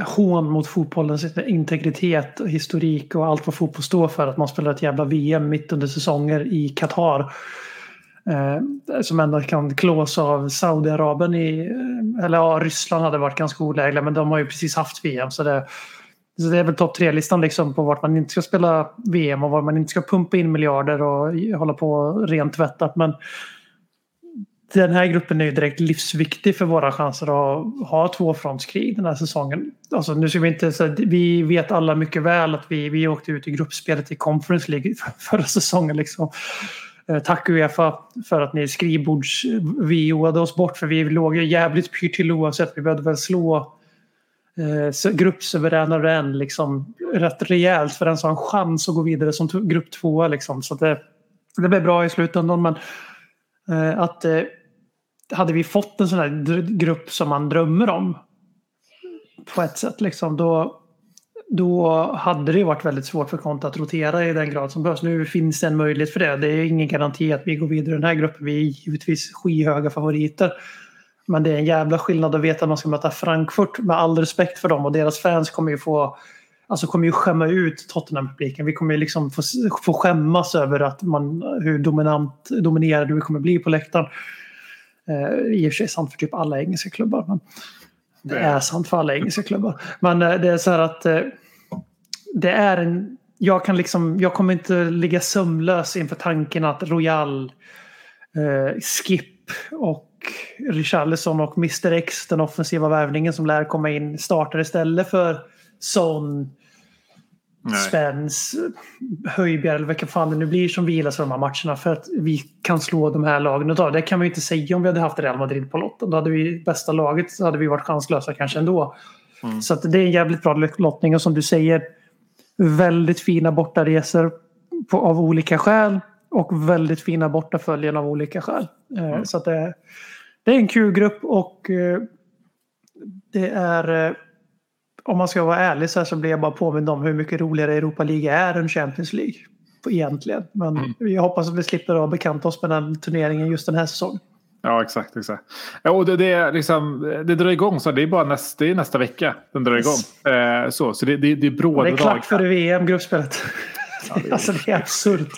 hån mot fotbollens integritet, historik och allt vad fotboll står för. Att man spelar ett jävla VM mitt under säsonger i Qatar. Eh, som ändå kan klås av Saudiarabien i... Eh, eller ja, Ryssland hade varit ganska olägliga men de har ju precis haft VM. Så det, så det är väl topp tre-listan liksom på vart man inte ska spela VM och var man inte ska pumpa in miljarder och hålla på rent rentvätta. Men den här gruppen är ju direkt livsviktig för våra chanser att ha tvåfrontskrig den här säsongen. Alltså, nu ska vi, inte, så vi vet alla mycket väl att vi, vi åkte ut i gruppspelet i Conference League [laughs] förra säsongen. Liksom. Eh, tack Uefa för att ni skrivbords VOade oss bort för vi låg ju jävligt pyrt till oavsett. Vi behövde väl slå eh, gruppsuveräna Rennes liksom, rätt rejält för den som har en chans att gå vidare som grupp tvåa. Liksom. Så det, det blev bra i slutändan. Men eh, att eh, hade vi fått en sån här grupp som man drömmer om på ett sätt liksom, då, då hade det ju varit väldigt svårt för Conte att rotera i den grad som behövs. Nu finns det en möjlighet för det. Det är ingen garanti att vi går vidare i den här gruppen. Vi är givetvis skyhöga favoriter. Men det är en jävla skillnad att veta att man ska möta Frankfurt med all respekt för dem och deras fans kommer ju få Alltså kommer ju skämma ut Tottenham-publiken. Vi kommer ju liksom få, få skämmas över att man, hur dominant, dominerade vi kommer bli på läktaren. Eh, I och för sig sant för typ alla engelska klubbar. Men det är sant för alla engelska klubbar. Men eh, det är så här att eh, det är en... Jag, kan liksom, jag kommer inte ligga sömnlös inför tanken att Royal, eh, Skip och Richarlison och Mr X, den offensiva värvningen som lär komma in, startar istället för Son, Spence, Höjbjerg eller vilka fan det nu blir som vilas för de här matcherna för att vi kan slå de här lagen. Och det kan vi inte säga om vi hade haft Real Madrid på lotten. Då hade vi bästa laget så hade vi varit chanslösa kanske ändå. Så att det är en jävligt bra lottning och som du säger väldigt fina bortaresor på, av olika skäl och väldigt fina bortaföljen av olika skäl. Eh, Så att det, det är en kul grupp och eh, det är eh, om man ska vara ärlig så, så blir jag bara påmind om hur mycket roligare Europa League är än Champions League. Egentligen. Men jag hoppas att vi slipper att bekanta oss med den turneringen just den här säsongen. Ja, exakt. exakt. Ja, och det, det, är liksom, det drar igång så det är bara näst, det är nästa vecka den drar igång. Eh, så så det, det, det är bråda Det är klart dagar. före VM-gruppspelet. alltså det är absurt.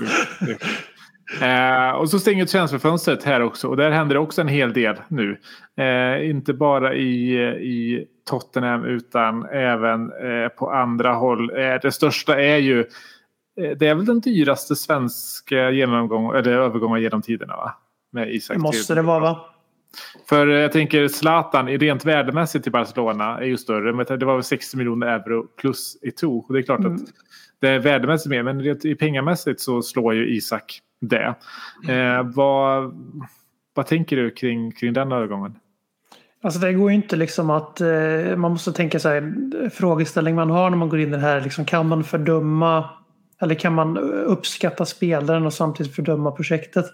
Eh, och så stänger transferfönstret här också och där händer det också en hel del nu. Eh, inte bara i, i Tottenham utan även eh, på andra håll. Eh, det största är ju eh, det är väl den dyraste svenska genomgång, eller övergången genom tiderna va? Med Isak Det måste det vara va? För jag tänker Zlatan i rent värdemässigt till Barcelona är ju större. Men det var väl 60 miljoner euro plus i to. Och det är klart Mm. att det är värdemässigt mer. Men rent i pengamässigt så slår ju Isak det. Mm. Eh, vad, vad tänker du kring, kring den övergången? Alltså det går ju inte liksom att eh, man måste tänka sig frågeställning man har när man går in i det här. Liksom, kan man fördöma eller kan man uppskatta spelaren och samtidigt fördöma projektet?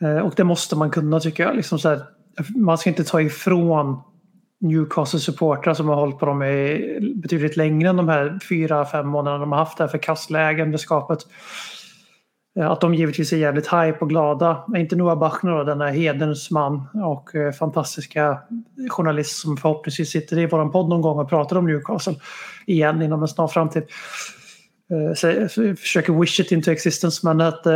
Eh, och det måste man kunna tycker jag. Liksom så här, man ska inte ta ifrån Newcastle-supportrar som har hållit på dem i betydligt längre än de här fyra, fem månaderna de har haft det här förkastliga ägandeskapet. Eh, att de givetvis är jävligt hype och glada. Inte Noah Bachner då, denna hederns man och eh, fantastiska journalist som förhoppningsvis sitter i vår podd någon gång och pratar om Newcastle igen inom en snar framtid. Eh, Så jag försöker wish it into existence men att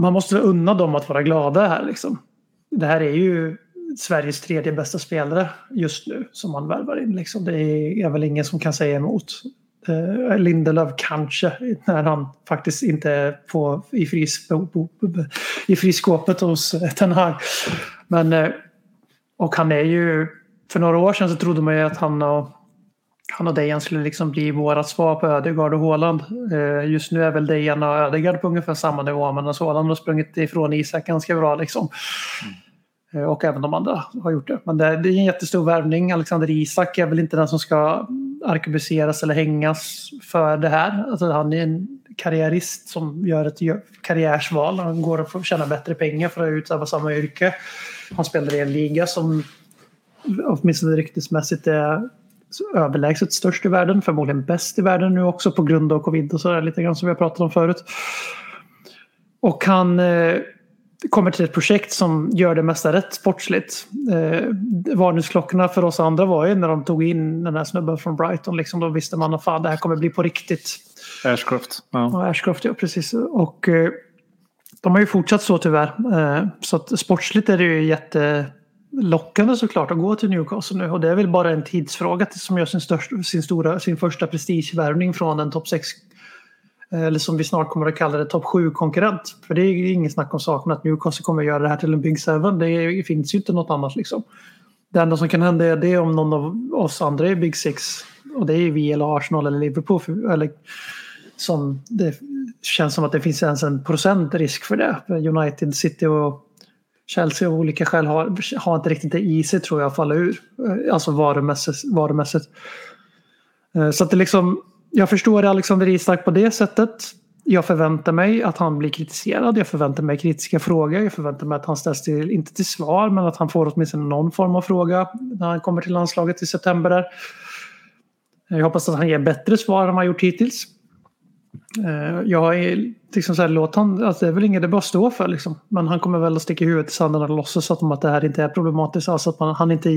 man måste unna dem att vara glada här liksom. Det här är ju Sveriges tredje bästa spelare just nu som man värvar in. Liksom. Det är väl ingen som kan säga emot. Eh, Lindelöf kanske när han faktiskt inte är på, i, fris, i friskåpet hos den Ten Hag. Men, eh, och han är ju, för några år sedan så trodde man ju att han och, han och Dejan skulle liksom bli vårat svar på Ödegaard och Haaland. Eh, Just nu är väl Dejan och Ödegaard på ungefär samma nivå men Håland Haaland har sprungit ifrån Isak ganska bra liksom. Eh, och även de andra har gjort det. Men det är en jättestor värvning. Alexander Isak är väl inte den som ska arkebuseras eller hängas för det här. Alltså han är en karriärist som gör ett karriärsval. Han går och tjänar tjäna bättre pengar för att utöva samma yrke. Han spelar i en liga som åtminstone ryktesmässigt är överlägset störst i världen. Förmodligen bäst i världen nu också på grund av covid och sådär lite grann som vi har pratat om förut. Och han eh, kommer till ett projekt som gör det mesta rätt sportsligt. Eh, varningsklockorna för oss andra var ju när de tog in den här snubben från Brighton. Liksom, då visste man att fan, det här kommer bli på riktigt. Ashcroft. Ja. Ja, Ashcroft, ja precis. Och eh, de har ju fortsatt så tyvärr. Eh, så att sportsligt är det ju jättelockande såklart att gå till Newcastle nu. Och det är väl bara en tidsfråga som gör sin, största, sin, stora, sin första prestigevärvning från en topp 6 Eh, eller som vi snart kommer att kalla det, topp 7-konkurrent. För det är inget snack om saken att Newcastle kommer att göra det här till en Big Seven. Det finns ju inte något annat liksom. Det enda som kan hända är det om någon av oss andra är Big Six. Och det är vi eller Arsenal eller Liverpool. Eller som det känns som att det finns ens en procent risk för det. United, City och Chelsea av olika skäl har, har inte riktigt det i sig tror jag att falla ur. Eh, alltså varumässigt. varumässigt. Eh, så att det liksom jag förstår Alexander Isak på det sättet. Jag förväntar mig att han blir kritiserad. Jag förväntar mig kritiska frågor. Jag förväntar mig att han ställs till, inte till svar, men att han får åtminstone någon form av fråga när han kommer till landslaget i september. Där. Jag hoppas att han ger bättre svar än han gjort hittills. Eh, jag är liksom så här, låt han, alltså det är väl inget det bara stå för liksom. Men han kommer väl att sticka huvudet i sanden och låtsas att, att det här inte är problematiskt. Alltså att man, han inte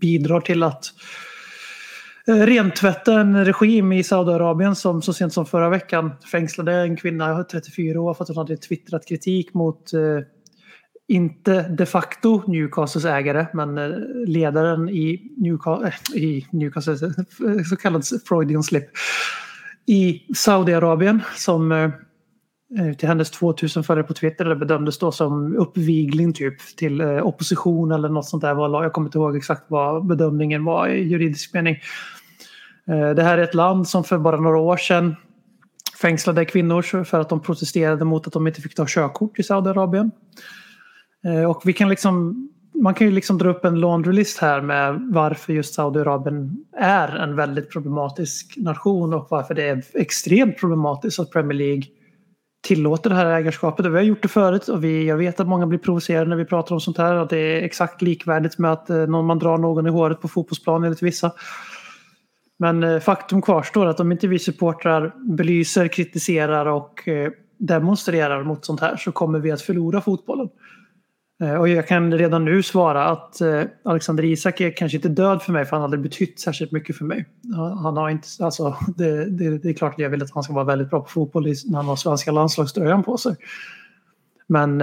bidrar till att Eh, rentvätta en regim i Saudiarabien som så sent som förra veckan fängslade en kvinna, 34 år, för att hon hade twittrat kritik mot eh, inte de facto Newcastles ägare, men eh, ledaren i Newca eh, i Newcastle eh, så kallad Freudian slip, i Saudiarabien som eh, Eh, till hennes 2000 följare på Twitter det bedömdes då som uppvigling typ till eh, opposition eller något sånt där. Jag kommer inte ihåg exakt vad bedömningen var i juridisk mening. Eh, det här är ett land som för bara några år sedan fängslade kvinnor för att de protesterade mot att de inte fick ta körkort i Saudiarabien. Och vi kan liksom, man kan ju liksom dra upp en laundry list här med varför just Saudiarabien är en väldigt problematisk nation och varför det är extremt problematiskt att Premier League tillåter det här ägarskapet. Och vi har gjort det förut och vi, jag vet att många blir provocerade när vi pratar om sånt här. Att det är exakt likvärdigt med att eh, någon, man drar någon i håret på fotbollsplan enligt vissa. Men eh, faktum kvarstår att om inte vi supportrar belyser, kritiserar och eh, demonstrerar mot sånt här så kommer vi att förlora fotbollen. Och jag kan redan nu svara att Alexander Isak är kanske inte död för mig för han har aldrig betytt särskilt mycket för mig. Han har inte, alltså, det, det, det är klart att jag vill att han ska vara väldigt bra på fotboll när han har svenska landslagströjan på sig. Men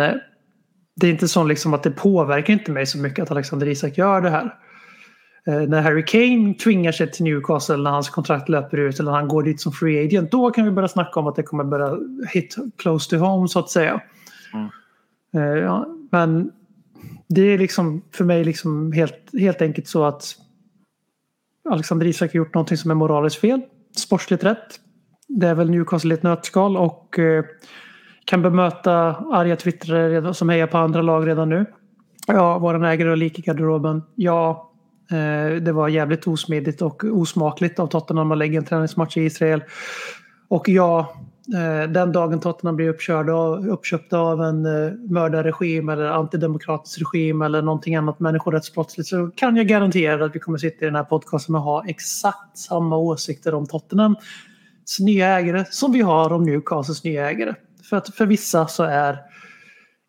det är inte så liksom att det påverkar inte mig så mycket att Alexander Isak gör det här. När Harry Kane tvingar sig till Newcastle när hans kontrakt löper ut eller han går dit som free agent. Då kan vi börja snacka om att det kommer börja hit close to home så att säga. Mm. Ja, men det är liksom för mig liksom helt, helt enkelt så att Alexander Isak har gjort någonting som är moraliskt fel. Sportsligt rätt. Det är väl Newcastle i ett nötskal och eh, kan bemöta arga twittrare som hejar på andra lag redan nu. Ja, våran ägare och lik i garderoben. Ja, eh, det var jävligt osmidigt och osmakligt av Tottenham att lägga en träningsmatch i Israel. Och ja, Eh, den dagen Tottenham blir uppkörda, uppköpta av en eh, mördarregim eller antidemokratisk regim eller någonting annat människorättsbrottsligt så kan jag garantera att vi kommer sitta i den här podcasten och ha exakt samma åsikter om Tottenhams nya ägare som vi har om Newcastles nya ägare. För att för vissa så är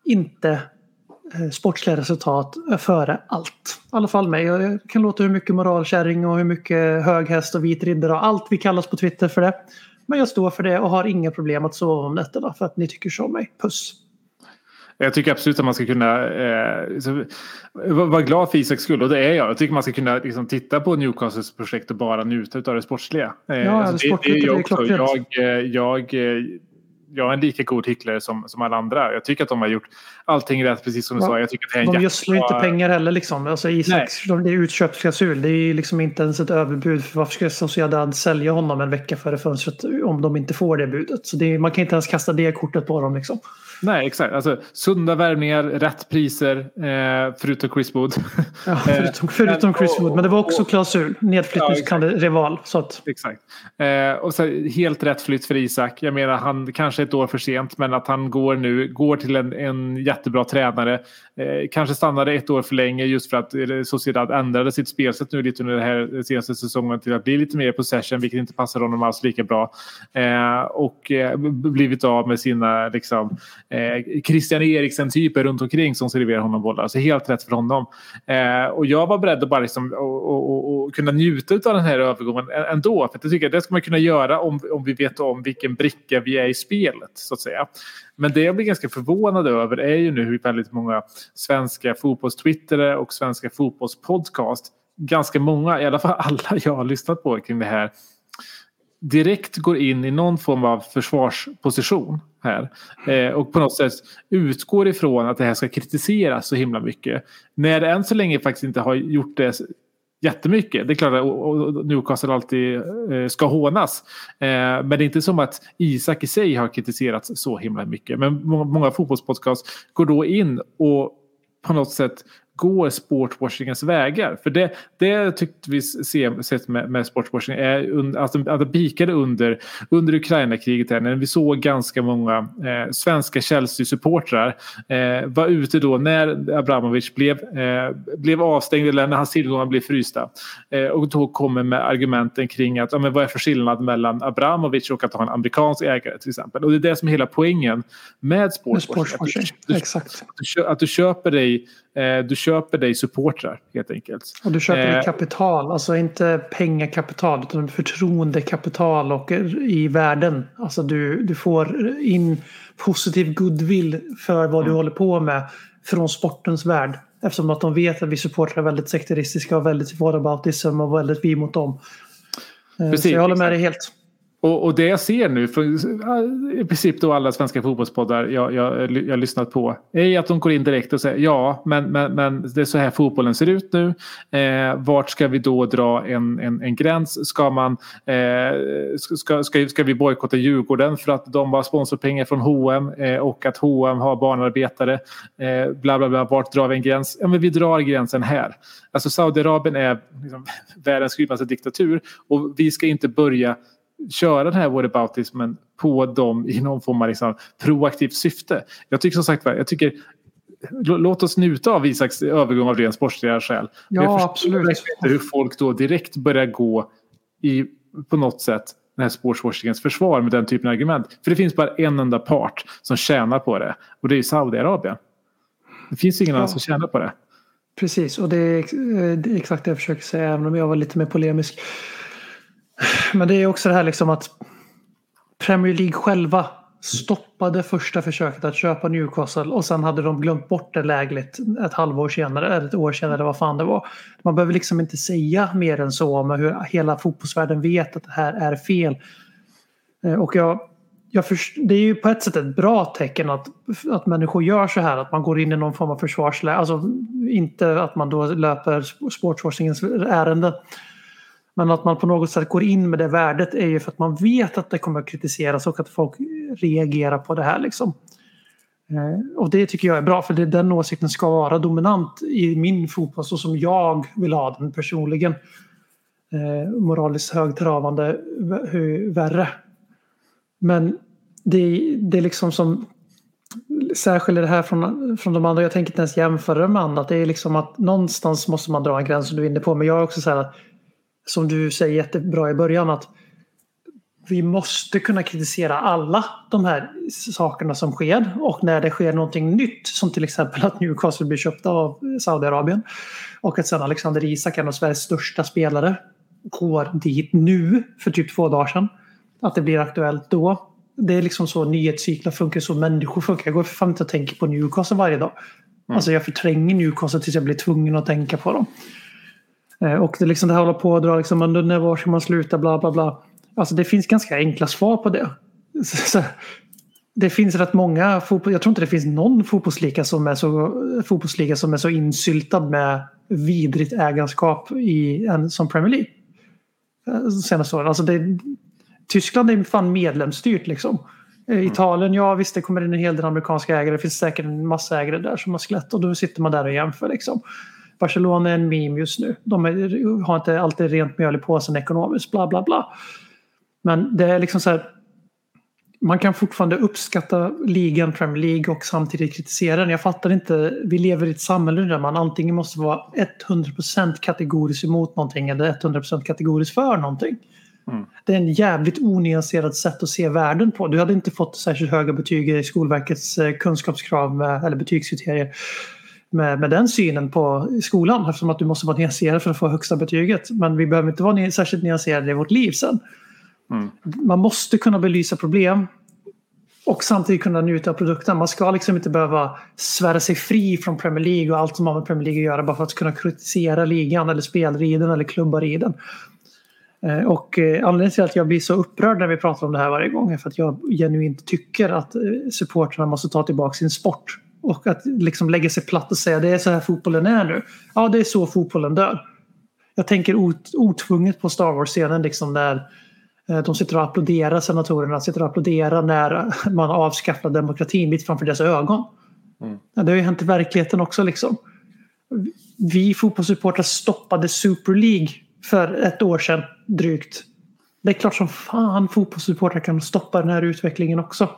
inte eh, sportsliga resultat före allt. I alla fall mig. Jag kan låta hur mycket moralkärring och hur mycket höghäst och vit riddare och allt vi kallas på Twitter för det. Men jag står för det och har inga problem att sova om nätterna för att ni tycker så om mig. Puss! Jag tycker absolut att man ska kunna eh, vara glad för Isaks skull och det är jag. Jag tycker man ska kunna liksom, titta på Newcastles projekt och bara njuta av det sportsliga. Eh, ja, alltså, det, det, det, är jag också. Jag, jag, jag är en lika god hycklare som, som alla andra. Jag tycker att de har gjort allting rätt, precis som du ja. sa. Jag tycker att det är en de gödslar inte pengar heller. Liksom. Alltså, Isaks, de, det är utköpsklausul. Det är liksom inte ens ett överbud. För varför ska Sociedad sälja honom en vecka före fönstret om de inte får det budet? Så det, man kan inte ens kasta det kortet på dem. Liksom. Nej, exakt. Alltså, sunda värvningar, rätt priser, eh, förutom Chris Wood. ja, förutom, förutom Chris Wood, men det var också klausul. Nedflyttningsrival. Ja, att... Exakt. Eh, och så, helt rätt flytt för Isak. Jag menar, han kanske ett år för sent, men att han går nu, går till en, en jättebra tränare. Eh, kanske stannade ett år för länge just för att eh, Sociedad ändrade sitt spelsätt nu lite under den här senaste säsongen till att bli lite mer possession, vilket inte passar honom alls lika bra. Eh, och eh, blivit av med sina liksom, eh, Christian Eriksen-typer runt omkring som serverar honom bollar. Så helt rätt för honom. Eh, och jag var beredd att bara liksom, och, och, och kunna njuta av den här övergången ändå. För det tycker jag, det ska man kunna göra om, om vi vet om vilken bricka vi är i spelet. så att säga. Men det jag blir ganska förvånad över är ju nu hur väldigt många svenska fotbollstwittrare och svenska fotbollspodcast, ganska många, i alla fall alla jag har lyssnat på kring det här, direkt går in i någon form av försvarsposition här. Eh, och på något sätt utgår ifrån att det här ska kritiseras så himla mycket. När det än så länge faktiskt inte har gjort det jättemycket. Det är klart att Newcastle alltid eh, ska hånas. Eh, men det är inte som att Isak i sig har kritiserats så himla mycket. Men många fotbollspodcast går då in och på något sätt går sportwashingens vägar. För det, det tyckte vi se, sett med, med sportwashing är alltså, att det pikade under, under Ukraina-kriget när vi såg ganska många eh, svenska Chelsea-supportrar eh, var ute då när Abramovic blev, eh, blev avstängd eller när hans tillgångar blev frysta. Eh, och då kommer med argumenten kring att ja, men vad är för skillnad mellan Abramovic och att ha en amerikansk ägare till exempel. Och det är det som är hela poängen med sportwashing. Att du, Exakt. Att du, att du köper dig Eh, du köper dig supportrar helt enkelt. Och du köper Eh, ditt kapital, alltså inte pengakapital utan förtroendekapital och i världen. Alltså du, du får in positiv goodwill för vad Mm. du håller på med från sportens värld. Eftersom att de vet att vi supportrar är väldigt sekteristiska och väldigt whataboutism och väldigt vi mot dem. Eh, Precis, Så jag håller med exakt. dig helt. Och, och det jag ser nu, för eh, i princip då alla svenska fotbollspoddar jag, jag, jag har lyssnat på, är att de går in direkt och säger ja, men, men, men det är så här fotbollen ser ut nu. Eh, vart ska vi då dra en, en, en gräns? Ska, man, eh, ska, ska, ska vi bojkotta Djurgården för att de har sponsorpengar från H&M eh, och att H&M har barnarbetare? Eh, bla, bla, bla. Vart drar vi en gräns? Ja, men vi drar gränsen här. Alltså Saudiarabien är liksom, [laughs] världens grymmaste diktatur och vi ska inte börja köra den här whataboutismen på dem i någon form av liksom proaktivt syfte. Jag tycker som sagt jag tycker Låt oss njuta av Isaks övergång av rent sportsliga skäl. Ja, jag absolut. inte hur folk då direkt börjar gå i, på något sätt, den här sportswashingens försvar med den typen av argument. För det finns bara en enda part som tjänar på det och det är Saudiarabien. Det finns ingen Ja. annan som tjänar på det. Precis, och det är, eh, det är exakt det jag försöker säga även om jag var lite mer polemisk. Men det är också det här liksom att Premier League själva stoppade första försöket att köpa Newcastle och sen hade de glömt bort det lägligt ett halvår senare eller ett år senare eller vad fan det var. Man behöver liksom inte säga mer än så om hur hela fotbollsvärlden vet att det här är fel. Eh, och jag, jag först, det är ju på ett sätt ett bra tecken att, att människor gör så här, att man går in i någon form av försvarsläge. Alltså inte att man då löper sportswashingens ärenden. Men att man på något sätt går in med det värdet är ju för att man vet att det kommer att kritiseras och att folk reagerar på det här. Liksom. Eh, och det tycker jag är bra för det, den åsikten ska vara dominant i min fotboll så som jag vill ha den personligen. Eh, moraliskt högtravande hur värre. Men det, det är liksom som särskiljer det här från, från de andra. Jag tänker inte ens jämföra det med andra. Det är liksom att någonstans måste man dra en gräns som du är inne på. Men jag är också så här att som du säger jättebra i början att vi måste kunna kritisera alla de här sakerna som sker och när det sker någonting nytt som till exempel att Newcastle blir köpta av Saudiarabien och att sen Alexander Isak, en av Sveriges största spelare, går dit nu för typ två dagar sedan. Att det blir aktuellt då. Det är liksom så nyhetscyklar funkar, så människor funkar. Jag går för fan inte och tänker på Newcastle varje dag. Alltså jag förtränger Newcastle tills jag blir tvungen att tänka på dem. Eh, Och det, liksom, det här håller på att dra liksom, när var ska man sluta, bla bla bla. Alltså det finns ganska enkla svar på det. [laughs] Så, det finns rätt många fotboll, jag tror inte det finns någon fotbollsliga som är så, fotbollsliga som är så insyltad med vidrigt ägarskap i en, som Premier League. Eh, de Senaste åren. Alltså det, Tyskland är fan medlemsstyrt liksom. Eh, Italien, ja visst det kommer in en hel del amerikanska ägare. Det finns säkert en massa ägare där som har skelett och då sitter man där och jämför liksom. Barcelona är en meme just nu. De är, har inte alltid rent mjöl i påsen ekonomiskt, bla bla bla. Men det är liksom så här. Man kan fortfarande uppskatta ligan Premier League och samtidigt kritisera den. Jag fattar inte. Vi lever i ett samhälle där man antingen måste vara 100% kategorisk emot någonting eller 100% kategorisk för någonting. Det är en jävligt onyanserad sätt att se världen på. Du hade inte fått särskilt höga betyg i Skolverkets eh, kunskapskrav med, eller betygskriterier med, med den synen på skolan eftersom att du måste vara nyanserad för att få högsta betyget. Men vi behöver inte vara särskilt nyanserade i vårt liv sen. Man måste kunna belysa problem och samtidigt kunna njuta av produkten. Man ska liksom inte behöva svära sig fri från Premier League och allt som har med Premier League att göra bara för att kunna kritisera ligan eller spelare i den eller klubbar i den. Eh, Och eh, anledningen till att jag blir så upprörd när vi pratar om det här varje gång är för att jag genuint tycker att eh, supportrarna måste ta tillbaka sin sport. Och att liksom lägga sig platt och säga det är så här fotbollen är nu. Ja, det är så fotbollen dör. Jag tänker ot- otvunget på Star Wars-scenen liksom där eh, de sitter och applåderar, senatorerna sitter och applåderar när [laughs] man avskaffar demokratin mitt framför deras ögon. Ja, det har ju hänt i verkligheten också liksom. Vi fotbollssupportrar stoppade Super League för ett år sedan drygt. Det är klart som fan fotbollssupportrar kan stoppa den här utvecklingen också.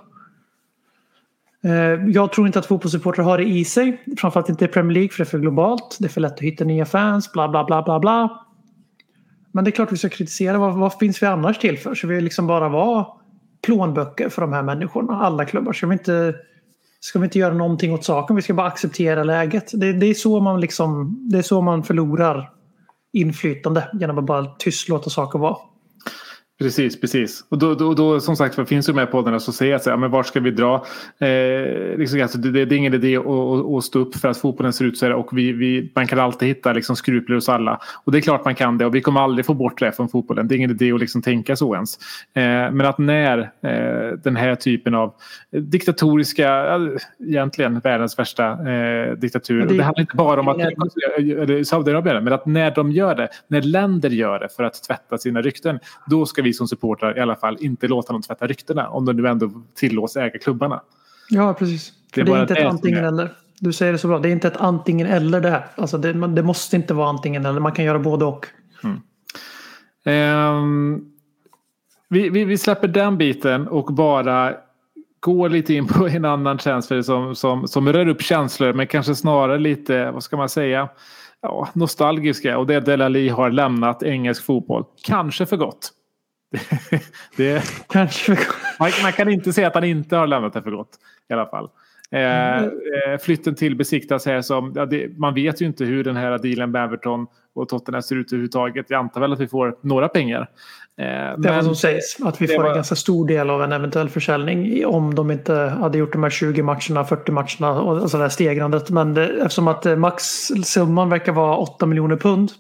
Eh, jag tror inte att fotbollssupportrar har det i sig. Framförallt inte i Premier League för det är för globalt. Det är för lätt att hitta nya fans, bla bla bla bla bla. Men det är klart vi ska kritisera. Vad, vad finns vi annars till för? Ska vi liksom bara vara plånböcker för de här människorna? Alla klubbar. Ska vi inte, ska vi inte göra någonting åt saken? Vi ska bara acceptera läget. Det, det, är, så man liksom, det är så man förlorar inflytande genom att bara tyst låta saker vara. Precis, precis. Och då, då, då som sagt finns det med poddarna så säger jag så här, men var ska vi dra? Eh, liksom, alltså, det, det är ingen idé att, att, att stå upp för att fotbollen ser ut så här och vi, vi, man kan alltid hitta liksom, skrupler hos alla. Och det är klart man kan det och vi kommer aldrig få bort det från fotbollen. Det är ingen idé att liksom tänka så ens. Eh, men att när eh, den här typen av diktatoriska, egentligen världens värsta eh, diktatur. Det, det- handlar inte bara om att Saudiarabien, men att när de gör det, när länder gör det för att tvätta sina rykten, då ska vi som supportrar i alla fall inte låta dem tvätta ryktena om de nu ändå tillåts äga klubbarna. Ja, precis. Det är det är inte ett antingen eller. Du säger det så bra. Det är inte ett antingen eller det här. Alltså det, det måste inte vara antingen eller. Man kan göra både och. Ehm, vi, vi, vi släpper den biten och bara går lite in på en annan transfer som, som, som rör upp känslor men kanske snarare lite, vad ska man säga, ja, nostalgiska och det är Delali har lämnat engelsk fotboll. Kanske för gott. [laughs] det, Kanske. man, man kan inte säga att han inte har lämnat det för gott i alla fall. Eh, eh, flytten till besiktas här som, ja, det, man vet ju inte hur den här dealen med Everton och Tottenham ser ut överhuvudtaget. Jag antar väl att vi får några pengar. Eh, Det är men- vad som sägs. Att vi får var- en ganska stor del av en eventuell försäljning om de inte hade gjort de här 20 matcherna, 40 matcherna och och sådär stegrandet. Men det, eftersom att eh, maxsumman verkar vara 8 miljoner pund.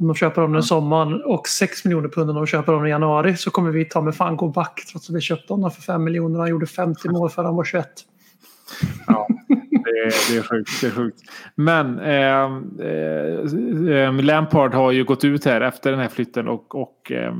Om de köper dem den sommaren och 6 miljoner pund om de köper dem i januari så kommer vi ta med fan gå back trots att vi köpte honom för 5 miljoner. Han gjorde 50 mål för han var 21. Ja, det, är- det är sjukt. Det är sjukt. Men eh, eh, Lampard har ju gått ut här efter den här flytten och, och eh,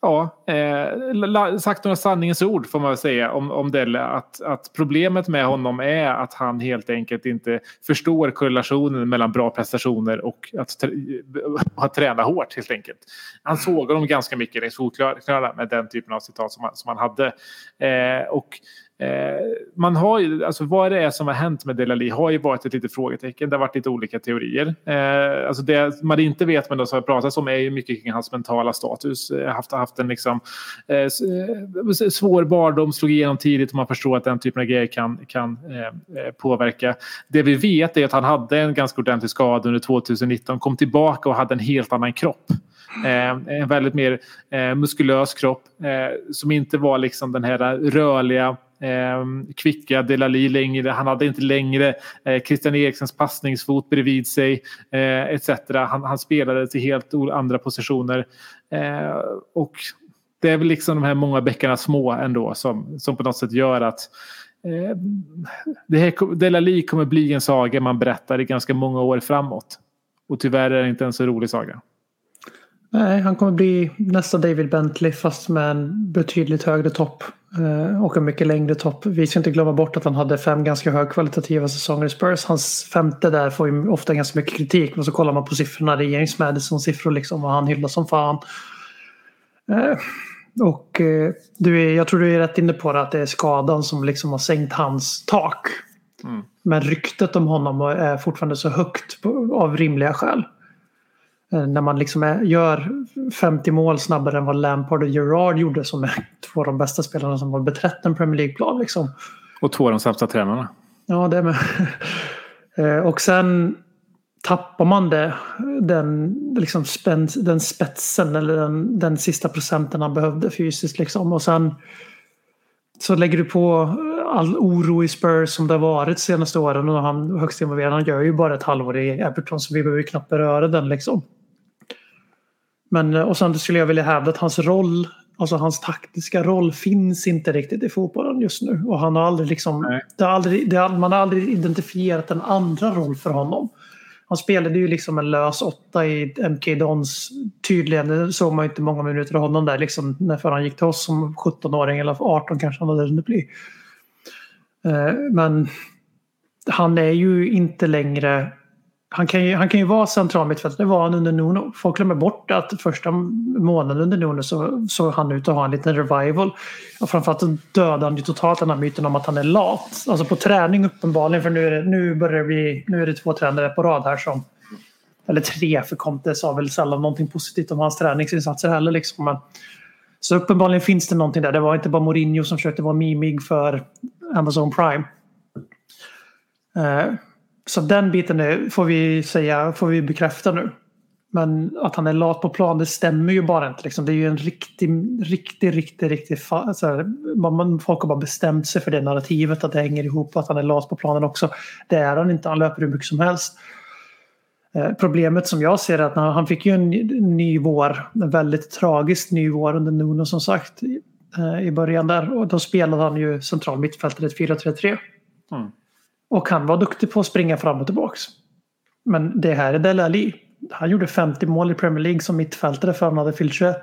ja, eh, sagt några sanningens ord får man väl säga om, om Delle. Att, att problemet med honom är att han helt enkelt inte förstår korrelationen mellan bra prestationer och att, [laughs] att träna hårt helt enkelt. Han såg honom ganska mycket längs fotknölarna med den typen av citat som han, som han hade. Eh, och Eh, man har ju, alltså vad det är som har hänt med Delali har ju varit ett litet frågetecken. Det har varit lite olika teorier. Eh, alltså det man inte vet men som har pratats om är ju mycket kring hans mentala status. Eh, haft, haft en liksom, eh, eh svår barndom, slog igenom tidigt och man förstår att den typen av grejer kan, kan eh, eh, påverka. Det vi vet är att han hade en ganska ordentlig skada under 2019, kom tillbaka och hade en helt annan kropp. Eh, en väldigt mer eh, muskulös kropp eh, som inte var liksom den här rörliga eh, kvicka Delali längre. Han hade inte längre eh, Christian Eriksens passningsfot bredvid sig eh, etc. Han, han spelade till helt andra positioner. Eh, och det är väl liksom de här många bäckarna små ändå som, som på något sätt gör att eh, det här, Delali kommer bli en saga man berättar i ganska många år framåt. Och tyvärr är det inte en så rolig saga. Nej, han kommer bli nästa David Bentley fast med en betydligt högre topp eh, Och en mycket längre topp. Vi ska inte glömma bort att han hade fem ganska högkvalitativa säsonger i Spurs. Hans femte där får ju ofta ganska mycket kritik. Men så kollar man på siffrorna. Det är James Madison-siffror liksom. Och han hyllas som fan. Eh, Och eh, du är, jag tror du är rätt inne på det att det är skadan som liksom har sänkt hans tak. Men ryktet om honom är fortfarande så högt av rimliga skäl. Eh, När man liksom är, gör 50 mål snabbare än vad Lampard och Gerrard gjorde som är [laughs] två av de bästa spelarna som har beträtt en Premier League-plan. Liksom. Och två av de sämsta tränarna. Ja, det med. [laughs] Eh, Och sen tappar man det, den, liksom den spetsen eller den, den sista procenten han behövde fysiskt. Liksom. Och sen så lägger du på all oro i Spurs som det har varit de senaste åren och han högst involverad. Han gör ju bara ett halvår i Everton så vi behöver knappt beröra den liksom. Men och sen skulle jag vilja hävda att hans roll, alltså hans taktiska roll finns inte riktigt i fotbollen just nu. Och han har aldrig liksom, Nej. det har aldrig, det har, man har aldrig identifierat en andra roll för honom. Han spelade ju liksom en lös åtta i MK Dons tydligen. Såg man ju inte många minuter av honom där liksom när för han gick till oss som 17-åring eller 18 kanske han hade hunnit bli. Eh, Men han är ju inte längre han kan, ju, han kan ju vara central mittfältare, det var han under Nuno. Folk glömmer bort att första månaden under Nuno så såg han ut att ha en liten revival. Och framförallt så dödade han ju totalt den här myten om att han är lat. Alltså på träning uppenbarligen, för nu, är det, nu, börjar vi, nu är det två tränare på rad här som... Eller tre, för Conte sa väl sällan någonting positivt om hans träningsinsatser heller. Liksom. Men, så uppenbarligen finns det någonting där. Det var inte bara Mourinho som försökte vara mimig för Amazon Prime. Uh, så den biten är, får vi säga, får vi bekräfta nu. Men att han är lat på plan, det stämmer ju bara inte. Liksom. Det är ju en riktig, riktig, riktig, riktig... fa- Så här, man, man, folk har bara bestämt sig för det narrativet att det hänger ihop och att han är lat på planen också. Det är han inte, han löper hur mycket som helst. Eh, Problemet som jag ser är att han, han fick ju en ny- vår, en väldigt tragisk ny vår under Nuno som sagt eh, i början där. Och då spelade han ju central mittfältare 4-3-3. Mm. Och han var duktig på att springa fram och tillbaks. Men det här är Dele Alli. Han gjorde 50 mål i Premier League som mittfältare för han hade fyllt 21.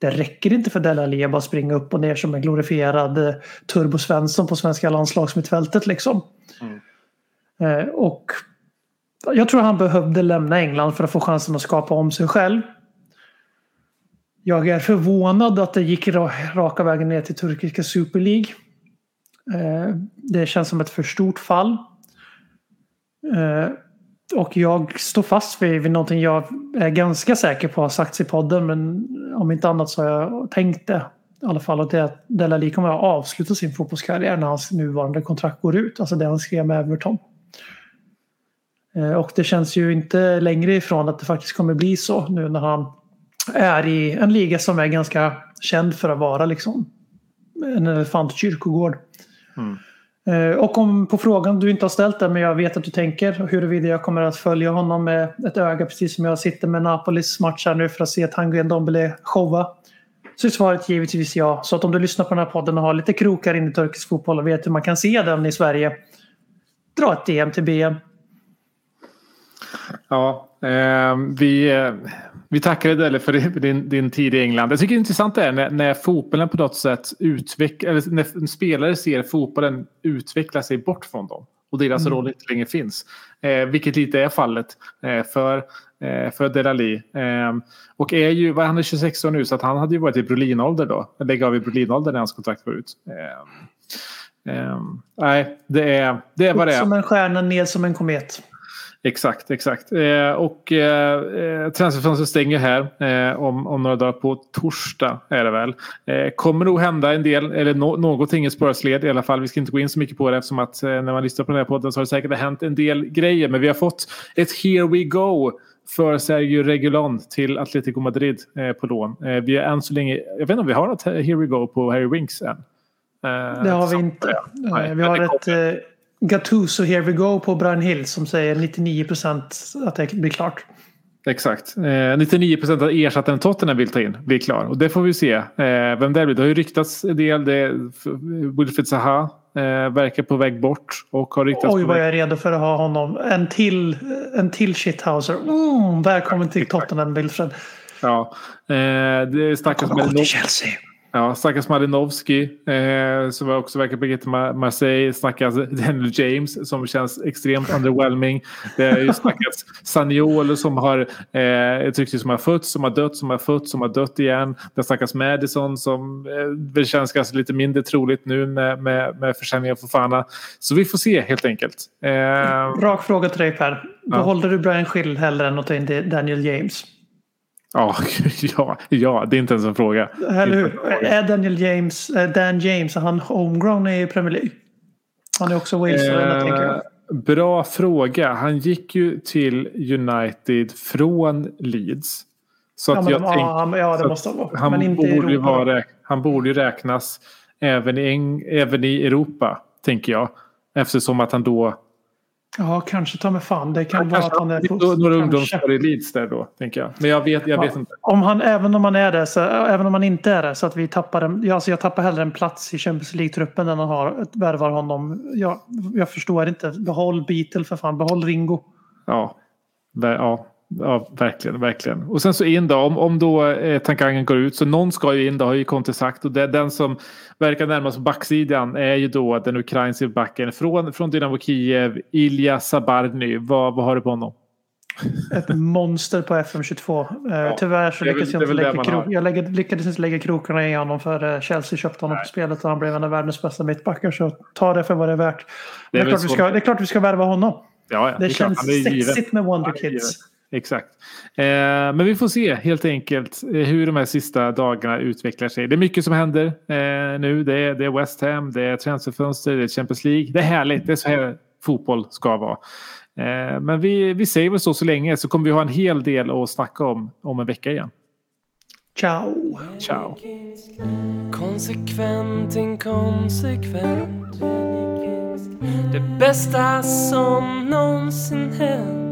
Det räcker inte för Dele Alli att bara springa upp och ner som en glorifierad eh, Turbo Svensson på svenska landslagsmittfältet liksom. Eh, och jag tror han behövde lämna England för att få chansen att skapa om sig själv. Jag är förvånad att det gick ra- raka vägen ner till turkiska Super League. Eh, det känns som ett för stort fall. Eh, och jag står fast vid, vid någonting jag är ganska säker på har sagts i podden men om inte annat så har jag tänkt det. I alla fall att det är att kommer att avsluta sin fotbollskarriär när hans nuvarande kontrakt går ut. Alltså det han skrev med Everton. Eh, och det känns ju inte längre ifrån att det faktiskt kommer bli så nu när han är i en liga som är ganska känd för att vara liksom en elefantkyrkogård. Eh, Och om på frågan du inte har ställt den men jag vet att du tänker huruvida jag kommer att följa honom med ett öga precis som jag sitter med Napolis match här nu för att se Tanguy Ndombele showa. Så är svaret givetvis ja. Så att om du lyssnar på den här podden och har lite krokar in i turkisk fotboll och vet hur man kan se den i Sverige. Dra ett DM till BM. Ja, eh, vi, eh, vi tackar dig Delle för din, din, tid i England. Jag tycker det är intressant det är när, när fotbollen på något sätt utvecklar, eller när spelare ser fotbollen utveckla sig bort från dem och deras roll inte längre finns. Eh, vilket lite är fallet eh, för, eh, för Delali. Eh, och är ju, han är 26 år nu så att han hade ju varit i Brolinålder då. Lägga av i Brolinålder när hans kontrakt var ut. Eh, nej, det är, det är vad det Upp är. som en stjärna, ner som en komet. Exakt, exakt. Eh, och eh, eh, transferfönstret stänger här eh, om, om några dagar på torsdag är det väl. Eh, kommer nog hända en del, eller no, någonting i Spurs-led i alla fall. Vi ska inte gå in så mycket på det eftersom att eh, när man lyssnar på den här podden så har det säkert hänt en del grejer. Men vi har fått ett here we go för Sergio Regulon till Atletico Madrid eh, på lån. Eh, vi har än så länge, jag vet inte om vi har något here we go på Harry Winks än. Det har vi inte. Nej, vi har ett Gattuso Here We Go på Brian Hill som säger 99 procent att det blir klart. Exakt. Eh, 99 procent av ersättaren Tottenham vill ta in blir klar. Och det får vi se. Eh, vem det blir. Det har ju ryktats en del. Det, Wilfried Zaha eh, verkar på väg bort. Och har ryktats Oj vad jag är redo för att ha honom. En till, en till shithouser. Mm, välkommen till Tottenham Wilfred. Ja. Eh, det snackas med till Chelsea. Ja, snackas Malinovski eh, som också verkar Ma- Marseille. Snackas [laughs] Daniel James som känns extremt [laughs] underwhelming. Det har ju snackats Saniolo som har eh, ett rykte som har fötts, som har dött, som har fötts, som har dött igen. Det snackas Madison som eh, väl känns kanske lite mindre troligt nu med, med, med försäljningen av Fofana. Så vi får se helt enkelt. Eh, Rak fråga till dig Per. Ja. Behåller du Brian Schill hellre än att ta in Daniel James? Ja, [laughs] ja, ja, det är inte ens en fråga. Eller hur? Är Daniel James, eh, Dan James, han homegrown i Premier League? Han är också Walesare, Eh, tänker jag. Bra fråga. Han gick ju till United från Leeds. Så Ja, att jag de, tänkte, ja, han- ja, det måste han vara. han, Men inte borde vara, han borde ju räknas även i, även i Europa, tänker jag. Eftersom att han då... Ja, kanske ta med fan. Det kan Han vara att han är på... några ungdomsår i Leeds där då, tänker jag. Men jag vet, jag vet Ja. inte. Om han, även om han är det, så, även om han inte är det, så att vi tappar en, ja, alltså jag tappar hellre en plats i Champions League-truppen än han har, värvar honom. Jag, jag förstår inte. Behåll Beatle för fan, behåll Ringo. Ja, ja, ja verkligen, verkligen. Och sen så in då, om, om då eh, Tankangen går ut, så någon ska ju in, det har ju Conte sagt. Och det, den som verkar närmast på backsidan är ju då den ukrainska backen från, från Dynamo Kiev, Ilja Sabarny. Vad, vad har du på honom? Ett monster på FM22. Eh, tyvärr så det är lyckades jag det är inte det lägga, man kro- har. jag lägger, lyckades inte lägga krokarna i honom för eh, Chelsea köpte honom på spelet och han blev en av världens bästa mittbackar. Så ta det för vad det är värt. Det är, väl klart, vi ska, det är klart vi ska värva honom. Ja, ja, Det, är klart, känns är sexigt med Wonder Han är Kids. Exakt. Eh, men vi får se helt enkelt eh, hur de här sista dagarna utvecklar sig. Det är mycket som händer eh, nu. Det är, det är West Ham, det är transferfönster, det är Champions League. Det är härligt. Det är så här fotboll ska vara. Eh, men vi, vi säger väl så så länge så kommer vi ha en hel del att snacka om om en vecka igen. Ciao! Ciao! Konsekvent, inkonsekvent Det bästa som någonsin hänt